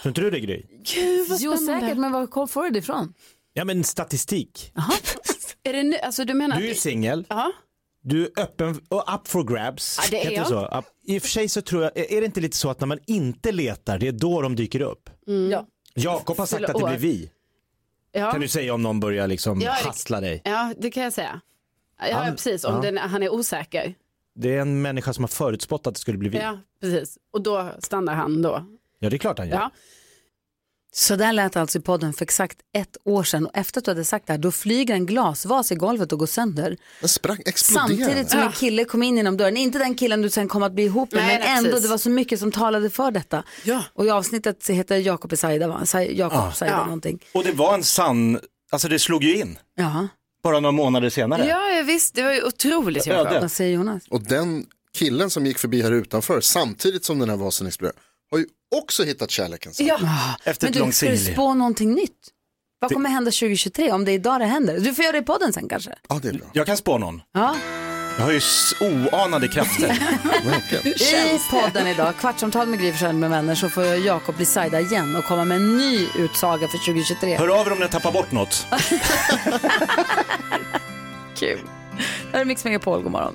Tror inte du det Gry? Gud vad Jo spännande. säkert, men var får du det ifrån? Ja men statistik. Är det nu, alltså du menar Du är ju att- singel. Ja. Du är öppen och up for grabs. Ja, det är Heter jag. Så? I och för sig så tror jag, är det inte lite så att när man inte letar, det är då de dyker upp? Ja. Jakob har sagt att det blir vi. Ja. Kan du säga om någon börjar liksom Ja, hassla dig? ja, det kan jag säga. Ja, Han- precis. Om ja. Den, han är osäker. Det är en människa som har förutspått att det skulle bli vi. Ja, precis. Och då stannar han då. Ja, det är klart han gör. Ja. Så där lät alltså i podden för exakt ett år sedan och efter att du hade sagt det här då flyger en glasvas i golvet och går sönder. Den sprang, exploderade. Samtidigt som en kille kom in genom dörren, inte den killen du sen kom att bli ihop med, Nej, men ändå precis. det var så mycket som talade för detta. Ja. Och i avsnittet så heter Jakob Esaida, va? Sa- Jakob Ja. Saida Ja. någonting. Och det var en sann, alltså det slog ju in. Ja. Bara några månader senare. Ja, ja, visst. Det var ju otroligt. Vad säger Jonas? Och den killen som gick förbi här utanför samtidigt som den här vasen exploderade har ju också hittat kärleken. sen. Ja. Efter Men ett du, långt ska du spå någonting nytt? Vad Det- kommer hända 2023 om det är idag det händer? Du får göra det i podden sen kanske. Ja, det är bra. Jag kan spå någon. Ja. Jag har ju s- oanade krafter. I podden idag, Kvartsamtal med Gry Forssell med vänner, så får Jakob bli Saida igen och komma med en ny utsaga för 2023. Hör av er om ni tappar bort något. Kul. Det här är Mix Megapol, god morgon.